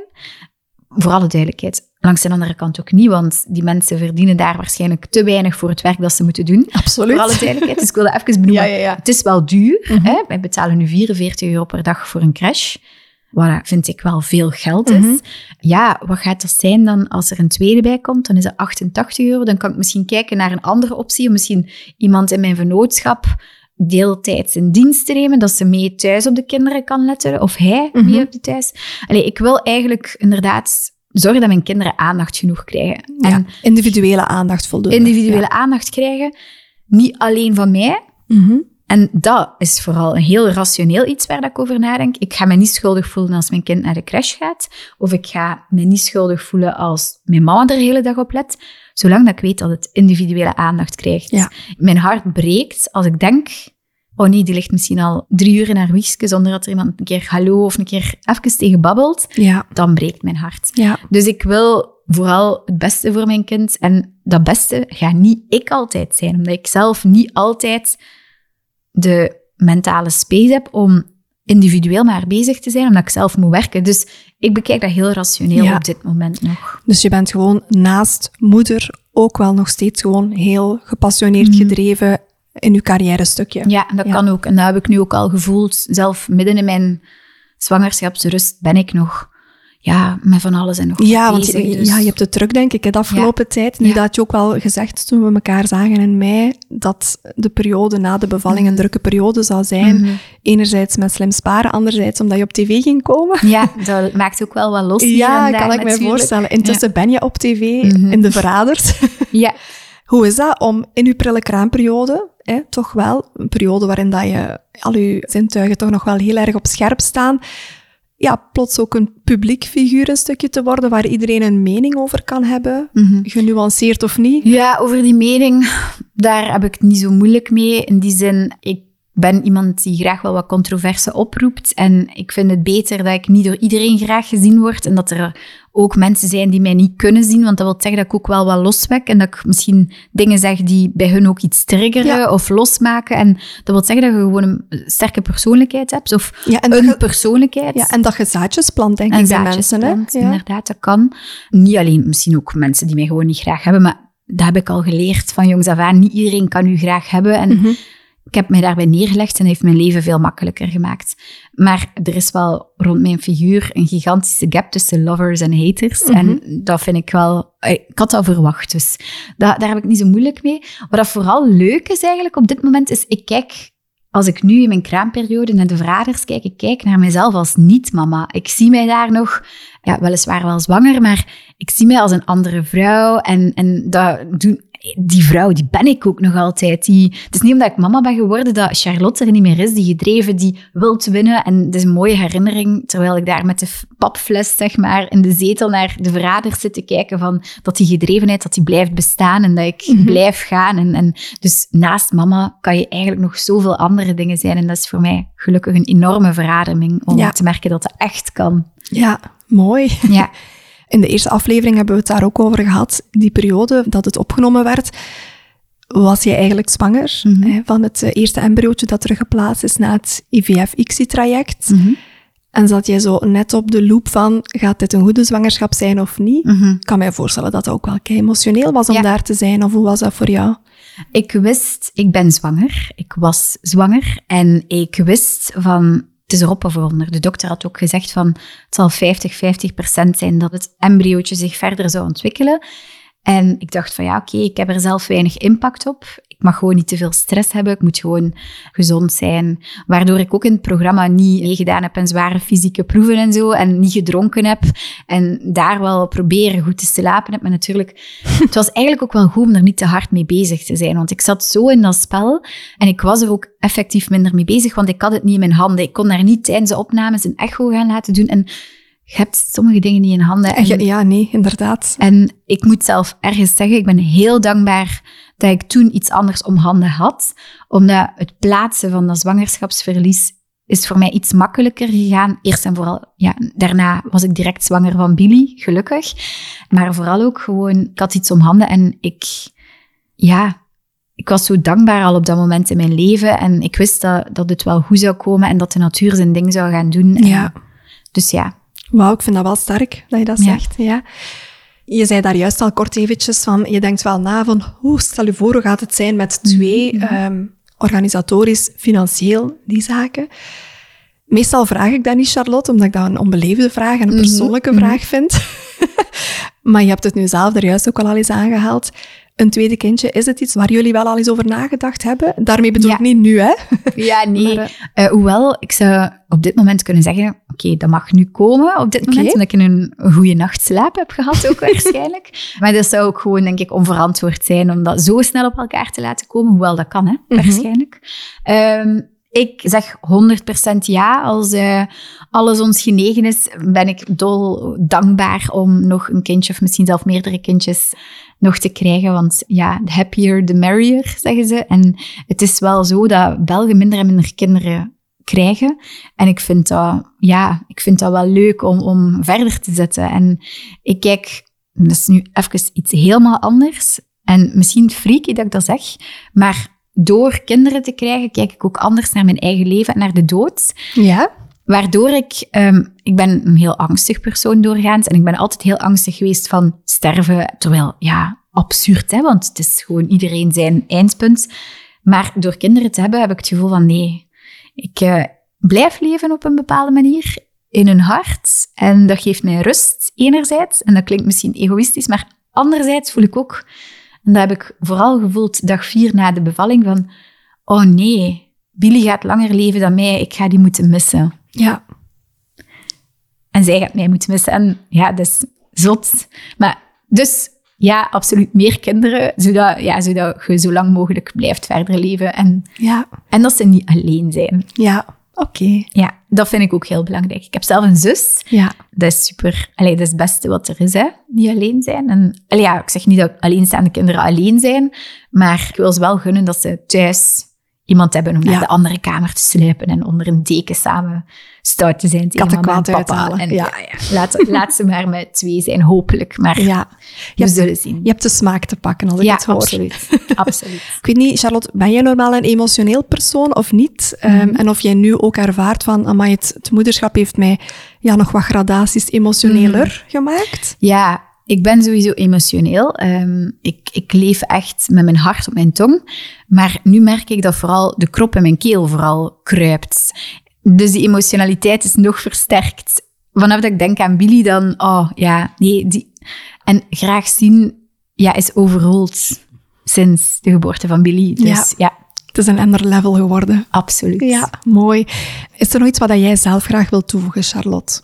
voor alle duidelijkheid, Langs de andere kant ook niet, want die mensen verdienen daar waarschijnlijk te weinig voor het werk dat ze moeten doen. Absoluut. Voor alle duidelijkheid. Dus ik wilde even benoemen. Ja, ja, ja. Het is wel duur. Mhm. hè? Wij betalen nu 44 euro per dag voor een crash. Wat vind ik wel veel geld is. Mhm. Ja, wat gaat dat zijn dan als er een tweede bij komt? Dan is dat 88 euro. Dan kan ik misschien kijken naar een andere optie. Misschien iemand in mijn vennootschap deeltijds in dienst te nemen, dat ze mee thuis op de kinderen kan letten, of hij mee Mhm. op de thuis. Allee, ik wil eigenlijk inderdaad zorgen dat mijn kinderen aandacht genoeg krijgen. Ja, En individuele aandacht voldoende. individuele aandacht krijgen, niet alleen van mij. Mhm. En dat is vooral een heel rationeel iets waar ik over nadenk. Ik ga me niet schuldig voelen als mijn kind naar de crash gaat. Of ik ga me niet schuldig voelen als mijn mama er de hele dag op let. Zolang dat ik weet dat het individuele aandacht krijgt. Ja. Mijn hart breekt als ik denk... Oh nee, die ligt misschien al drie uur in haar wiegje zonder dat er iemand een keer hallo of een keer even tegen babbelt. Ja. Dan breekt mijn hart. Ja. Dus ik wil vooral het beste voor mijn kind. En dat beste gaat niet ik altijd zijn, omdat ik zelf niet altijd de mentale space heb om individueel maar bezig te zijn, omdat ik zelf moet werken. Dus ik bekijk dat heel rationeel Ja. op dit moment nog. Dus je bent gewoon naast moeder ook wel nog steeds gewoon heel gepassioneerd Mhm. gedreven in je carrière stukje. Ja, dat Ja. kan ook. En dat heb ik nu ook al gevoeld. Zelf midden in mijn zwangerschapsrust ben ik nog ja, met van alles en nog wat Ja, want je, dus- ja, je hebt het druk, denk ik, de afgelopen tijd. Nu Ja. dat had je ook wel gezegd toen we elkaar zagen in mei, dat de periode na de bevalling een drukke periode zou zijn. Mhm. Enerzijds met slim sparen, anderzijds omdat je op tv ging komen. Ja, dat maakt ook wel wat los Ja, kan ik me voorstellen. Intussen ben je op tv, Mhm. in De Verraders. Ja, Hoe is dat om in je prille kraamperiode, hè, toch wel, een periode waarin dat je al je zintuigen toch nog wel heel erg op scherp staan, ja, plots ook een publiek figuur een stukje te worden waar iedereen een mening over kan hebben, Mhm. genuanceerd of niet? Ja, over die mening, daar heb ik het niet zo moeilijk mee. In die zin, ik ben iemand die graag wel wat controverse oproept. En ik vind het beter dat ik niet door iedereen graag gezien word. En dat er ook mensen zijn die mij niet kunnen zien. Want dat wil zeggen dat ik ook wel wat loswek. En dat ik misschien dingen zeg die bij hun ook iets triggeren of losmaken. En dat wil zeggen dat je gewoon een sterke persoonlijkheid hebt. Of Ja, een persoonlijkheid. Ja, en dat je zaadjes plant, denk en ik, bij mensen. Hè? Ja. Inderdaad, dat kan. Niet alleen, misschien ook mensen die mij gewoon niet graag hebben. Maar dat heb ik al geleerd van jongs af aan. Niet iedereen kan u graag hebben. En Mhm. Ik heb mij daarbij neergelegd en heeft mijn leven veel makkelijker gemaakt. Maar er is wel rond mijn figuur een gigantische gap tussen lovers en haters. Mhm. En dat vind ik wel... eh, Ik had dat verwacht, dus dat, daar heb ik niet zo moeilijk mee. Wat dat vooral leuk is eigenlijk op dit moment, is ik kijk... Als ik nu in mijn kraamperiode naar de verraders kijk, ik kijk naar mezelf als niet-mama. Ik zie mij daar nog, ja, weliswaar wel zwanger, maar ik zie mij als een andere vrouw. En, en dat doen, die vrouw, die ben ik ook nog altijd. Die, het is niet omdat ik mama ben geworden dat Charlotte er niet meer is, die gedreven, die wilt winnen. En het is een mooie herinnering, terwijl ik daar met de papfles, zeg maar, in de zetel naar de verraders zit te kijken van dat die gedrevenheid, dat die blijft bestaan en dat ik Mhm. blijf gaan. En, en dus naast mama kan je eigenlijk nog zoveel andere dingen zijn. En dat is voor mij gelukkig een enorme verademing om Ja. te merken dat het echt kan. ja, mooi. Ja. In de eerste aflevering hebben we het daar ook over gehad. Die periode dat het opgenomen werd, was je eigenlijk zwanger Mhm. hè, van het eh, eerste embryootje dat er geplaatst is na het IVF-ICSI-traject. Mhm. En zat jij zo net op de loop van, gaat dit een goede zwangerschap zijn of niet? Mhm. Ik kan mij voorstellen dat dat ook wel kei emotioneel was om Ja. daar te zijn. Of hoe was dat voor jou? Ik wist, ik ben zwanger. Ik was zwanger. En ik wist van, is erop of eronder. De dokter had ook gezegd van, het zal 50, 50 procent zijn dat het embryootje zich verder zou ontwikkelen. En ik dacht van, ja, oké, ik heb er zelf weinig impact op. Mag gewoon niet te veel stress hebben. Ik moet gewoon gezond zijn. Waardoor ik ook in het programma niet meegedaan heb aan zware fysieke proeven en zo. En niet gedronken heb. En daar wel proberen goed te slapen heb. Maar natuurlijk, het was eigenlijk ook wel goed om er niet te hard mee bezig te zijn. Want ik zat zo in dat spel. En ik was er ook effectief minder mee bezig. Want ik had het niet in mijn handen. Ik kon daar niet tijdens de opnames een echo gaan laten doen. En je hebt sommige dingen niet in handen. En ja, nee, inderdaad. En ik moet zelf ergens zeggen, ik ben heel dankbaar dat ik toen iets anders om handen had. Omdat het plaatsen van dat zwangerschapsverlies is voor mij iets makkelijker gegaan. Eerst en vooral, ja, daarna was ik direct zwanger van Billy, gelukkig. Maar vooral ook gewoon, ik had iets om handen en ik, ja, ik was zo dankbaar al op dat moment in mijn leven. En ik wist dat, dat het wel goed zou komen en dat de natuur zijn ding zou gaan doen. En Ja. Dus ja, Wauw, ik vind dat wel sterk dat je dat Ja. zegt. Ja. Je zei daar juist al kort eventjes van, je denkt wel na van, hoe stel je voor, hoe gaat het zijn met twee, Mhm. ehm, organisatorisch, financieel, die zaken. Meestal vraag ik dat niet, Charlotte, omdat ik dat een onbeleefde vraag en een Mhm, persoonlijke mhm. vraag vind. maar je hebt het nu zelf er juist ook al eens aangehaald. Een tweede kindje, is het iets waar jullie wel al eens over nagedacht hebben? Daarmee bedoel Ja. ik niet nu, hè? Ja, nee. Maar, eh, Eh, hoewel, ik zou op dit moment kunnen zeggen, oké, dat mag nu komen op dit moment, omdat ik een, een goede nachtslaap heb gehad ook waarschijnlijk. Maar dat zou ook gewoon, denk ik, onverantwoord zijn om dat zo snel op elkaar te laten komen, hoewel dat kan, hè, Mhm. waarschijnlijk. Ehm, ik zeg 100% ja. Als eh, alles ons genegen is, ben ik dol dankbaar om nog een kindje of misschien zelf meerdere kindjes nog te krijgen. Want ja, the happier, the merrier, zeggen ze. En het is wel zo dat Belgen minder en minder kinderen krijgen. En ik vind dat, ja, ik vind dat wel leuk om, om verder te zetten. En ik kijk, dat is nu even iets helemaal anders. En misschien freaky dat ik dat zeg, maar door kinderen te krijgen, kijk ik ook anders naar mijn eigen leven en naar de dood. ja? Waardoor ik, ehm, ik ben een heel angstig persoon doorgaans en ik ben altijd heel angstig geweest van sterven. Terwijl, ja, absurd, hè, want het is gewoon iedereen zijn eindpunt. Maar door kinderen te hebben, heb ik het gevoel van nee, ik eh, blijf leven op een bepaalde manier in hun hart. En dat geeft mij rust, enerzijds. En dat klinkt misschien egoïstisch, maar anderzijds voel ik ook, en dat heb ik vooral gevoeld dag vier na de bevalling, van oh nee, Billy gaat langer leven dan mij, ik ga die moeten missen. Ja. En zij gaat mij moeten missen. En ja, dat is zot. Maar dus ja, absoluut meer kinderen, zodat, ja, zodat je zo lang mogelijk blijft verder leven. En, Ja. en dat ze niet alleen zijn. Ja. Oké. Ja, dat vind ik ook heel belangrijk. Ik heb zelf een zus. Ja. Dat is super. Allee, dat is het beste wat er is, hè? Niet alleen zijn. En allee, ja, ik zeg niet dat alleenstaande kinderen alleen zijn, maar ik wil ze wel gunnen dat ze thuis iemand hebben om naar Ja. de andere kamer te sluipen en onder een deken samen stout te zijn tegen mama en papa. En, Ja. ja. Ja, Laat, laat ze maar met twee zijn, hopelijk. Maar Ja, we hebt- zullen zien. je hebt de smaak te pakken als ik het hoor. absoluut. absoluut. Ik weet niet, Charlotte, ben jij normaal een emotioneel persoon of niet? Mhm. Ehm, en of jij nu ook ervaart van, amai, het, het moederschap heeft mij ja, nog wat gradaties emotioneler Mhm. gemaakt? Ja, ik ben sowieso emotioneel. Ehm, ik, ik leef echt met mijn hart op mijn tong. Maar nu merk ik dat vooral de krop in mijn keel vooral kruipt. Dus die emotionaliteit is nog versterkt. Vanaf dat ik denk aan Billy, dan, oh ja, nee. Die... En graag zien, ja, is overrold sinds de geboorte van Billy. Dus Ja. ja, Het is een ander level geworden. absoluut. Ja, mooi. Is er nog iets wat jij zelf graag wilt toevoegen, Charlotte?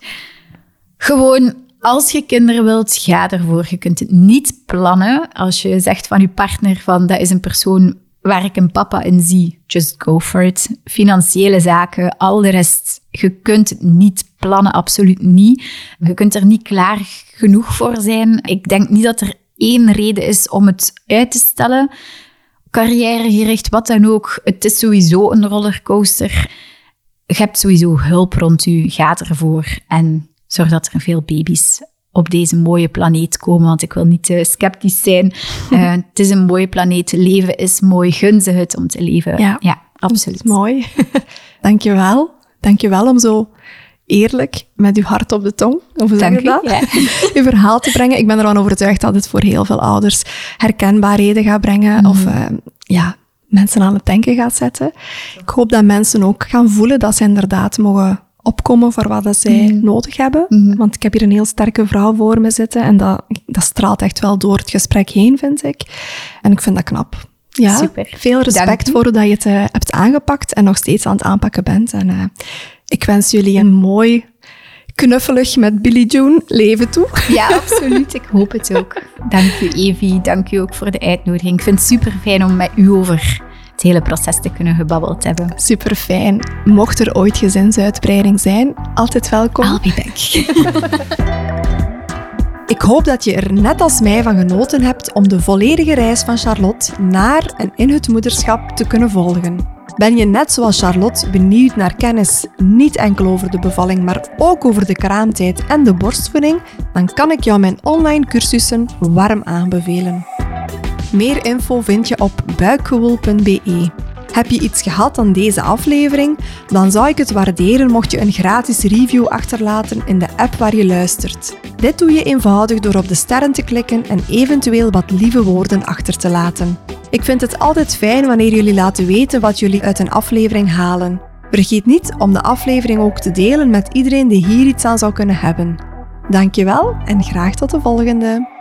Gewoon, als je kinderen wilt, ga ervoor. Je kunt het niet plannen. Als je zegt van je partner van dat is een persoon waar ik een papa in zie, just go for it. Financiële zaken, al de rest. Je kunt het niet plannen, absoluut niet. Je kunt er niet klaar genoeg voor zijn. Ik denk niet dat er één reden is om het uit te stellen. Carrièregericht, wat dan ook. Het is sowieso een rollercoaster je hebt sowieso hulp rond u, ga ervoor en zorg dat er veel baby's op deze mooie planeet komen, want ik wil niet te sceptisch zijn. Eh, het is een mooie planeet, leven is mooi, gun ze het om te leven. Ja. ja absoluut. Mooi. Dankjewel. Dankjewel om zo eerlijk met uw hart op de tong, hoe zeg je dat? Ja. uw verhaal te brengen. Ik ben ervan overtuigd dat het voor heel veel ouders herkenbaarheden gaat brengen of Mhm. eh, ja, mensen aan het denken gaat zetten. Ik hoop dat mensen ook gaan voelen dat ze inderdaad mogen opkomen voor wat dat zij Mhm. nodig hebben. Mhm. Want ik heb hier een heel sterke vrouw voor me zitten en dat, dat straalt echt wel door het gesprek heen, vind ik. En ik vind dat knap. Ja, Super. veel respect Dank voor hoe dat je het eh, hebt aangepakt en nog steeds aan het aanpakken bent. En eh, ik wens jullie een mooi, knuffelig met Billy June leven toe. ja, absoluut. Ik hoop het ook. Dank u, Evie. Dank u ook voor de uitnodiging. Ik vind het super fijn om met u over het hele proces te kunnen gebabbeld hebben. Super fijn. Mocht er ooit gezinsuitbreiding zijn, altijd welkom. I'll be back. Ik hoop dat je er net als mij van genoten hebt om de volledige reis van Charlotte naar en in het moederschap te kunnen volgen. Ben je net zoals Charlotte benieuwd naar kennis, niet enkel over de bevalling, maar ook over de kraamtijd en de borstvoeding, dan kan ik jou mijn online cursussen warm aanbevelen. Meer info vind je op buikgewoel.be. Heb je iets gehad aan deze aflevering? Dan zou ik het waarderen mocht je een gratis review achterlaten in de app waar je luistert. Dit doe je eenvoudig door op de sterren te klikken en eventueel wat lieve woorden achter te laten. Ik vind het altijd fijn wanneer jullie laten weten wat jullie uit een aflevering halen. Vergeet niet om de aflevering ook te delen met iedereen die hier iets aan zou kunnen hebben. Dankjewel en graag tot de volgende.